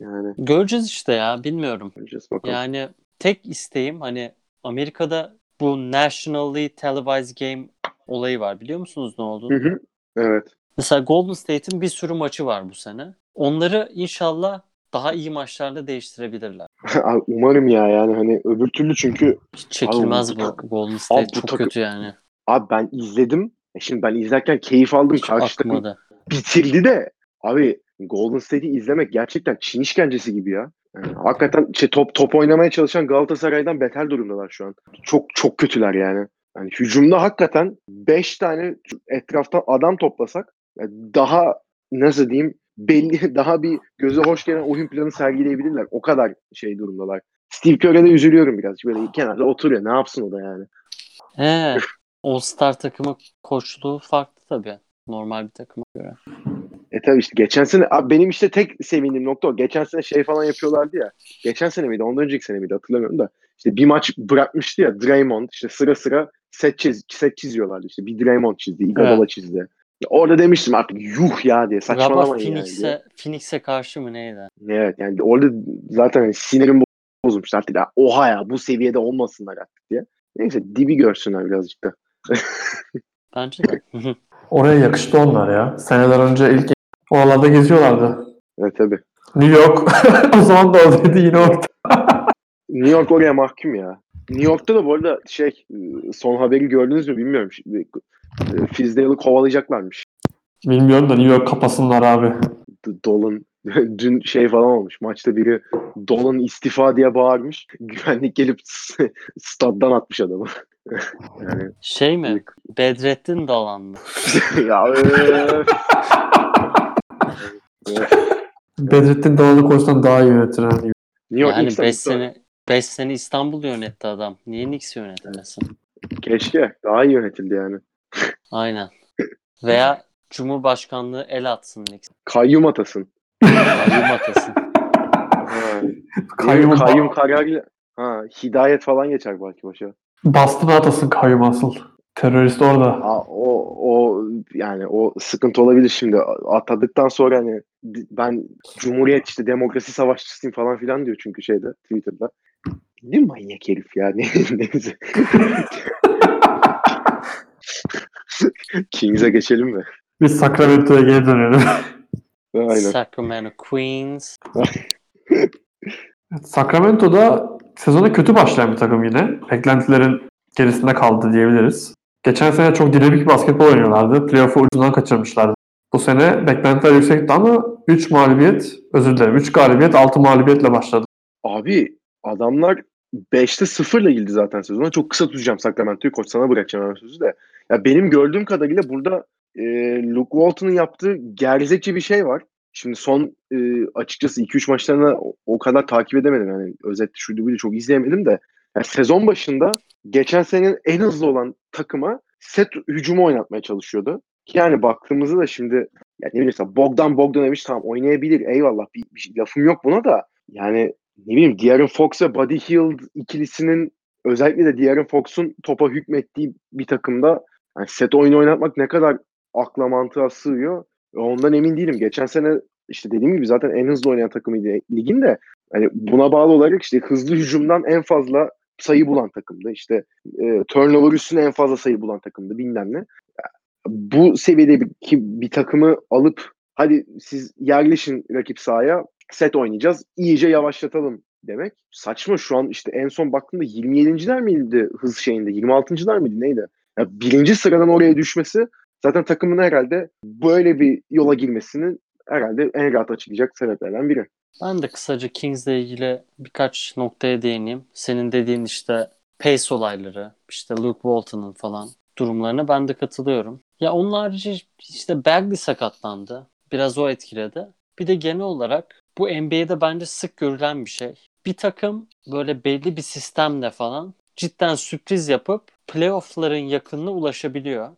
Yani Göreceğiz işte ya bilmiyorum. göreceğiz bakalım. Yani tek isteğim hani Amerika'da bu nationally televised game olayı var biliyor musunuz ne olduğunu? Hı hı. Evet. Mesela Golden State'in bir sürü maçı var bu sene. Onları inşallah daha iyi maçlarla değiştirebilirler. Umarım ya yani hani öbür türlü çünkü Hiç çekilmez Abi bu bu Golden State Abi çok takım- kötü yani. abi ben izledim. E şimdi ben izlerken keyif aldım. Hiç Karşı takım bitirdi de abi Golden State'i izlemek gerçekten Çin işkencesi gibi ya. Yani hakikaten şey, top top oynamaya çalışan Galatasaray'dan beter durumdalar şu an. Çok çok kötüler yani. Yani hücumda hakikaten 5 tane etraftan adam toplasak yani daha nasıl diyeyim belli daha bir göze hoş gelen oyun planı sergileyebilirler. O kadar şey durumdalar. Steve Kerr'e de üzülüyorum biraz. Böyle kenarda oturuyor. Ne yapsın o da yani. He. All Star takımı koçluğu farklı tabii. Normal bir takıma göre. E tabii işte geçen sene abi benim işte tek sevindiğim nokta o. Geçen sene şey falan yapıyorlardı ya. Geçen sene miydi? Ondan önceki sene miydi? Hatırlamıyorum da. İşte bir maç bırakmıştı ya Draymond işte sıra sıra set, çiz, set çiziyorlardı işte. Bir Draymond çizdi, Iguodala Evet. çizdi. Orada demiştim artık yuh ya diye saçmalamayın yani diye. Phoenix'e Phoenix'e karşı mı neydi? Evet yani orada zaten hani sinirim bozulmuş artık ya, oha ya bu seviyede olmasınlar artık diye. Neyse dibi görsünler birazcık da. Bence de. Oraya yakıştı onlar ya. Seneler önce ilk oralarda geziyorlardı. Evet tabii. New York o zaman da oradaydı yine orada. New York oraya mahkum ya. New York'ta da bu arada şey son haberi gördünüz mü bilmiyorum. Şimdi, Fizdale'ı kovalayacaklarmış. Bilmiyorum da New York kapasınlar abi. Dolan dün şey falan olmuş. Maçta biri Dolan istifa diye bağırmış. Güvenlik gelip staddan atmış adamı. yani Şey mi? Bedrettin Dalan mı? ya. Bedrettin Dalan'ı koysan daha iyi yönetir. New York Yani Knicks'ten 5 bir sonra- sene 5 sene İstanbul yönetti adam. Niye Knicks yönetemesin? Keşke. Daha iyi yönetildi yani. Aynen. Veya Cumhurbaşkanlığı el atsın. Kayyum atasın. Kayyum atasın. Ha. Kayyum, Kayyum kararıyla ha, hidayet falan geçer belki başa. Bastın atasın kayyum asıl. Terörist orada. Aa, o o yani o sıkıntı olabilir şimdi atadıktan sonra hani ben Cumhuriyet işte demokrasi savaşçısıyım falan filan diyor çünkü şeyde Twitter'da. Ne manyak herif ya. Ne- Neyse. Kings'e geçelim mi? Biz Sacramento'ya geri dönelim. Aynen. Sacramento Queens. Sacramento'da sezona kötü başlayan bir takım yine. Beklentilerin gerisinde kaldı diyebiliriz. Geçen sene çok dinamik basketbol oynuyorlardı. Playoff'u ucundan kaçırmışlardı. Bu sene beklentiler yüksekti ama 3 mağlubiyet, özür dilerim 3 galibiyet 6 mağlubiyetle başladı. Abi adamlar 5'te 0 ile girdi zaten sezona. Çok kısa tutacağım Sacramento'yu. Koç sana bırakacağım sözü de. Ya benim gördüğüm kadarıyla burada e, Luke Walton'un yaptığı gerzekçi bir şey var. Şimdi son e, açıkçası 2-3 maçlarını o, kadar takip edemedim. Yani özet şuydu buydu çok izleyemedim de. Yani sezon başında geçen senenin en hızlı olan takıma set hücumu oynatmaya çalışıyordu. Yani baktığımızda da şimdi yani ne bileyim Bogdan Bogdanovic tamam oynayabilir eyvallah bir, bir lafım yok buna da yani ne bileyim De'Aaron Fox ve Buddy Hield ikilisinin özellikle de De'Aaron Fox'un topa hükmettiği bir takımda yani set oyunu oynatmak ne kadar akla mantığa sığıyor ondan emin değilim. Geçen sene işte dediğim gibi zaten en hızlı oynayan takımıydı ligin de hani buna bağlı olarak işte hızlı hücumdan en fazla sayı bulan takımdı. İşte e, turnover üstüne en fazla sayı bulan takımdı bilmem ne. Bu seviyede bir, ki bir takımı alıp hadi siz yerleşin rakip sahaya set oynayacağız. iyice yavaşlatalım demek. Saçma şu an işte en son baktığımda 27.ler miydi hız şeyinde? 26.lar mıydı neydi? Ya birinci sıradan oraya düşmesi zaten takımın herhalde böyle bir yola girmesinin herhalde en rahat açıklayacak sebeplerden biri. Ben de kısaca Kings'le ilgili birkaç noktaya değineyim. Senin dediğin işte pace olayları, işte Luke Walton'ın falan durumlarına ben de katılıyorum. Ya onun harici işte Bagley sakatlandı. Biraz o etkiledi. Bir de genel olarak bu NBA'de bence sık görülen bir şey. Bir takım böyle belli bir sistemle falan cidden sürpriz yapıp playoff'ların yakınına ulaşabiliyor.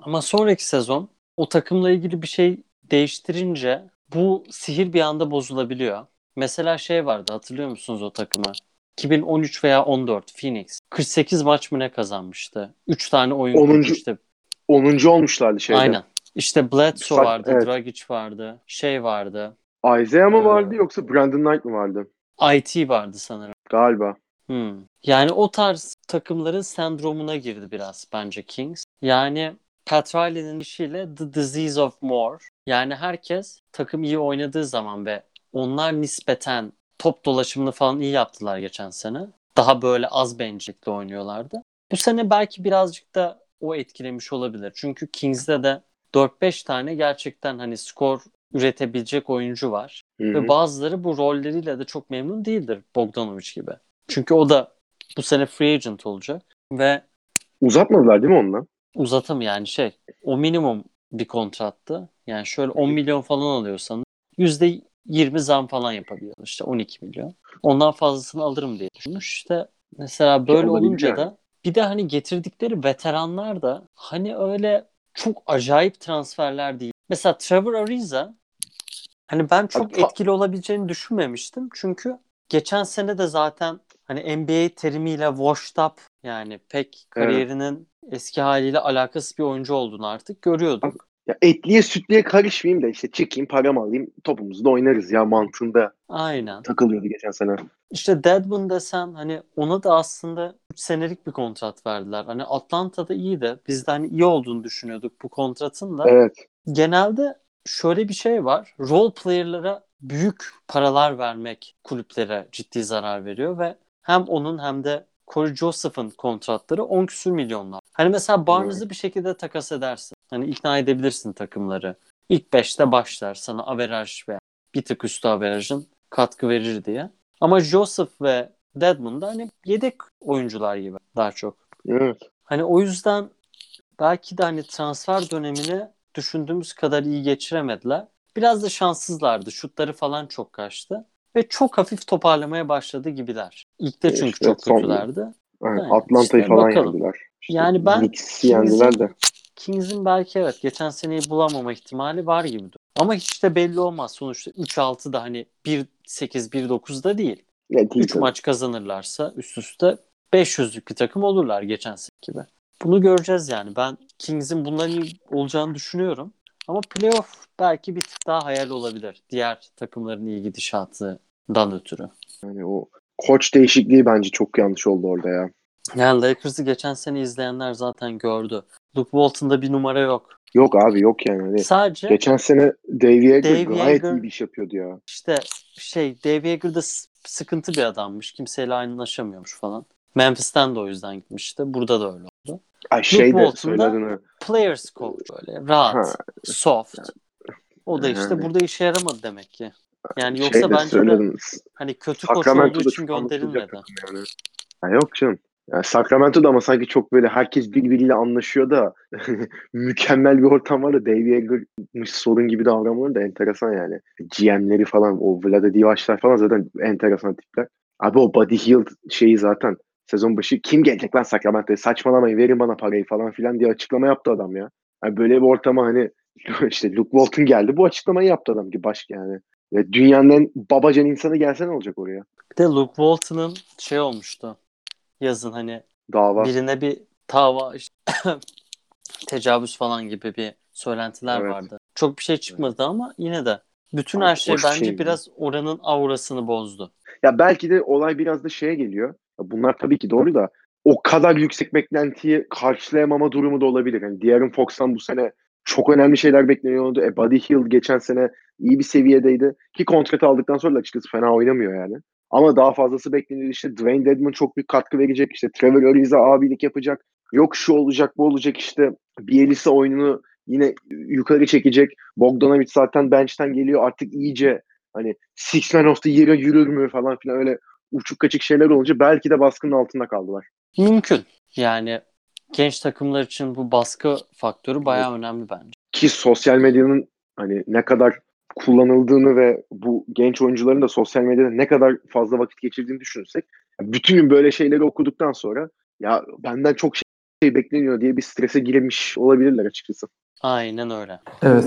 Ama sonraki sezon o takımla ilgili bir şey değiştirince bu sihir bir anda bozulabiliyor. Mesela şey vardı hatırlıyor musunuz o takımı? 2013 veya 14 Phoenix. 48 maç mı ne kazanmıştı? 3 tane oyun 10. kurmuştu. 10. olmuşlardı şeyde. Aynen. İşte Bledsoe Sak- vardı, evet. Dragic vardı, şey vardı. Isaiah mı Ee, vardı yoksa Brandon Knight mı vardı? IT vardı sanırım. Galiba. Hmm. Yani o tarz takımların sendromuna girdi biraz bence Kings. Yani Pat Riley'nin işiyle The Disease of More. Yani herkes takım iyi oynadığı zaman ve onlar nispeten top dolaşımını falan iyi yaptılar geçen sene. Daha böyle az bencillikle oynuyorlardı. Bu sene belki birazcık da o etkilemiş olabilir. Çünkü Kings'de de 4-5 tane gerçekten hani skor üretebilecek oyuncu var. Hı-hı. Ve bazıları bu rolleriyle de çok memnun değildir Bogdanovic gibi. Çünkü o da bu sene free agent olacak ve Uzatmadılar değil mi onunla? uzatım yani şey o minimum bir kontrattı. Yani şöyle 10 milyon falan alıyorsan %20 zam falan yapabiliyor işte 12 milyon. Ondan fazlasını alırım diye düşünmüş. İşte mesela böyle olabilir olunca da bir de hani getirdikleri veteranlar da hani öyle çok acayip transferler değil. Mesela Trevor Ariza hani ben çok etkili olabileceğini düşünmemiştim. Çünkü geçen sene de zaten hani NBA terimiyle washed up yani pek kariyerinin eski haliyle alakasız bir oyuncu olduğunu artık görüyorduk. Ya etliye sütliye karışmayayım da işte çıkayım paramı alayım topumuzu da oynarız ya mantığında Aynen. takılıyordu geçen sene. İşte Deadman desen hani ona da aslında 3 senelik bir kontrat verdiler. Hani Atlanta'da iyi de biz de hani iyi olduğunu düşünüyorduk bu kontratın da. Evet. Genelde şöyle bir şey var. Role player'lara büyük paralar vermek kulüplere ciddi zarar veriyor ve hem onun hem de Corey Joseph'ın kontratları 10 küsür milyonlar. Hani mesela Barnes'ı bir şekilde takas edersin. Hani ikna edebilirsin takımları. İlk 5'te başlar sana averaj veya bir tık üstü averajın katkı verir diye. Ama Joseph ve Deadman da hani yedek oyuncular gibi daha çok. Evet. Hani o yüzden belki de hani transfer dönemini düşündüğümüz kadar iyi geçiremediler. Biraz da şanssızlardı. Şutları falan çok kaçtı. Ve çok hafif toparlamaya başladı gibiler. İlk de çünkü İşte çok son- kötülerdi. Evet, Atlanta'yı işte falan bakalım. yendiler. İşte Yani ben yendiler de. Kings'in belki evet geçen seneyi bulamama ihtimali var gibi. Ama hiç de belli olmaz. Sonuçta 3-6 da hani 1-8, 1-9 da değil. Ne değil 3 tabii. maç kazanırlarsa üst üste 500'lük bir takım olurlar geçen sene gibi. Bunu göreceğiz yani. Ben Kings'in iyi olacağını düşünüyorum. Ama playoff belki bir tık daha hayal olabilir. Diğer takımların iyi gidişatından ötürü. Yani o koç değişikliği bence çok yanlış oldu orada ya. Yani Lakers'ı geçen sene izleyenler zaten gördü. Luke Walton'da bir numara yok. Yok abi yok yani. Hani Sadece geçen sene Dave Yeager Dave gayet Yeager- iyi bir iş yapıyordu ya. işte şey Dave Yeager da s- sıkıntı bir adammış. Kimseyle anlaşamıyormuş falan. Memphis'ten de o yüzden gitmişti. Burada da öyle oldu. Ay şey de Walton'da- söylediğini. Players coach böyle rahat, Ha. soft. O da işte Yani. burada işe yaramadı demek ki. Yani yoksa şey bence de hani kötü koç olduğu için gönderilmedi. yani. Ha, yok canım. Yani Sacramento'da ama sanki çok böyle herkes birbiriyle anlaşıyor da mükemmel bir ortam var da Davey Egger'mış sorun gibi davranmaları da enteresan yani. GM'leri falan o Vlade Divac'lar falan zaten enteresan tipler. Abi o Buddy Hield şeyi zaten sezon başı kim gelecek lan Sacramento'ya saçmalamayın verin bana parayı falan filan diye açıklama yaptı adam ya. Yani böyle bir ortama hani işte Luke Walton geldi bu açıklamayı yaptı adam ki başka yani. Ya dünyanın en babacan insanı gelse ne olacak oraya? Bir de Luke Walton'ın şey olmuştu. Yazın hani Dava. birine bir tava işte tecavüz falan gibi bir söylentiler Evet. vardı. Çok bir şey çıkmadı ama yine de bütün her şey bence şey. biraz oranın aurasını bozdu. Ya belki de olay biraz da şeye geliyor. Ya bunlar tabii ki doğru da o kadar yüksek beklentiyi karşılayamama durumu da olabilir. Yani De'Aaron Fox'tan bu sene çok önemli şeyler bekleniyordu. E, Buddy Hield geçen sene iyi bir seviyedeydi. Ki kontratı aldıktan sonra açıkçası fena oynamıyor yani. Ama daha fazlası bekleniyor. İşte Dwayne Dedman çok büyük katkı verecek. İşte Trevor Ariza abilik yapacak. Yok şu olacak bu olacak işte. Bielisa oyununu yine yukarı çekecek. Bogdanovic zaten bench'ten geliyor. Artık iyice hani six man of the year'a yürür mü falan filan öyle uçuk kaçık şeyler olunca belki de baskının altında kaldılar. Mümkün. Yani genç takımlar için bu baskı faktörü bayağı önemli bence. Ki sosyal medyanın hani ne kadar kullanıldığını ve bu genç oyuncuların da sosyal medyada ne kadar fazla vakit geçirdiğini düşünürsek bütün gün böyle şeyleri okuduktan sonra ya benden çok şey bekleniyor diye bir strese girmiş olabilirler açıkçası. Aynen öyle. Evet.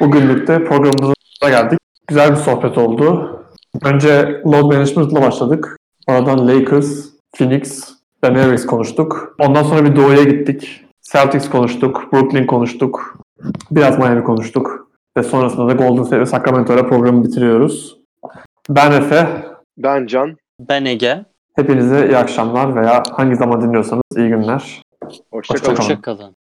Bugünlük de programımıza geldik. Güzel bir sohbet oldu. Önce load management'la başladık. Oradan Lakers, Phoenix Mavericks konuştuk. Ondan sonra bir doğuya gittik. Celtics konuştuk, Brooklyn konuştuk. Biraz Miami konuştuk. Ve sonrasında da Golden State ve Sacramento ile programı bitiriyoruz. Ben Efe. Ben Can. Ben Ege. Hepinize iyi akşamlar veya hangi zaman dinliyorsanız iyi günler. Hoşçakalın. Hoşça kalın. Hoşçakalın.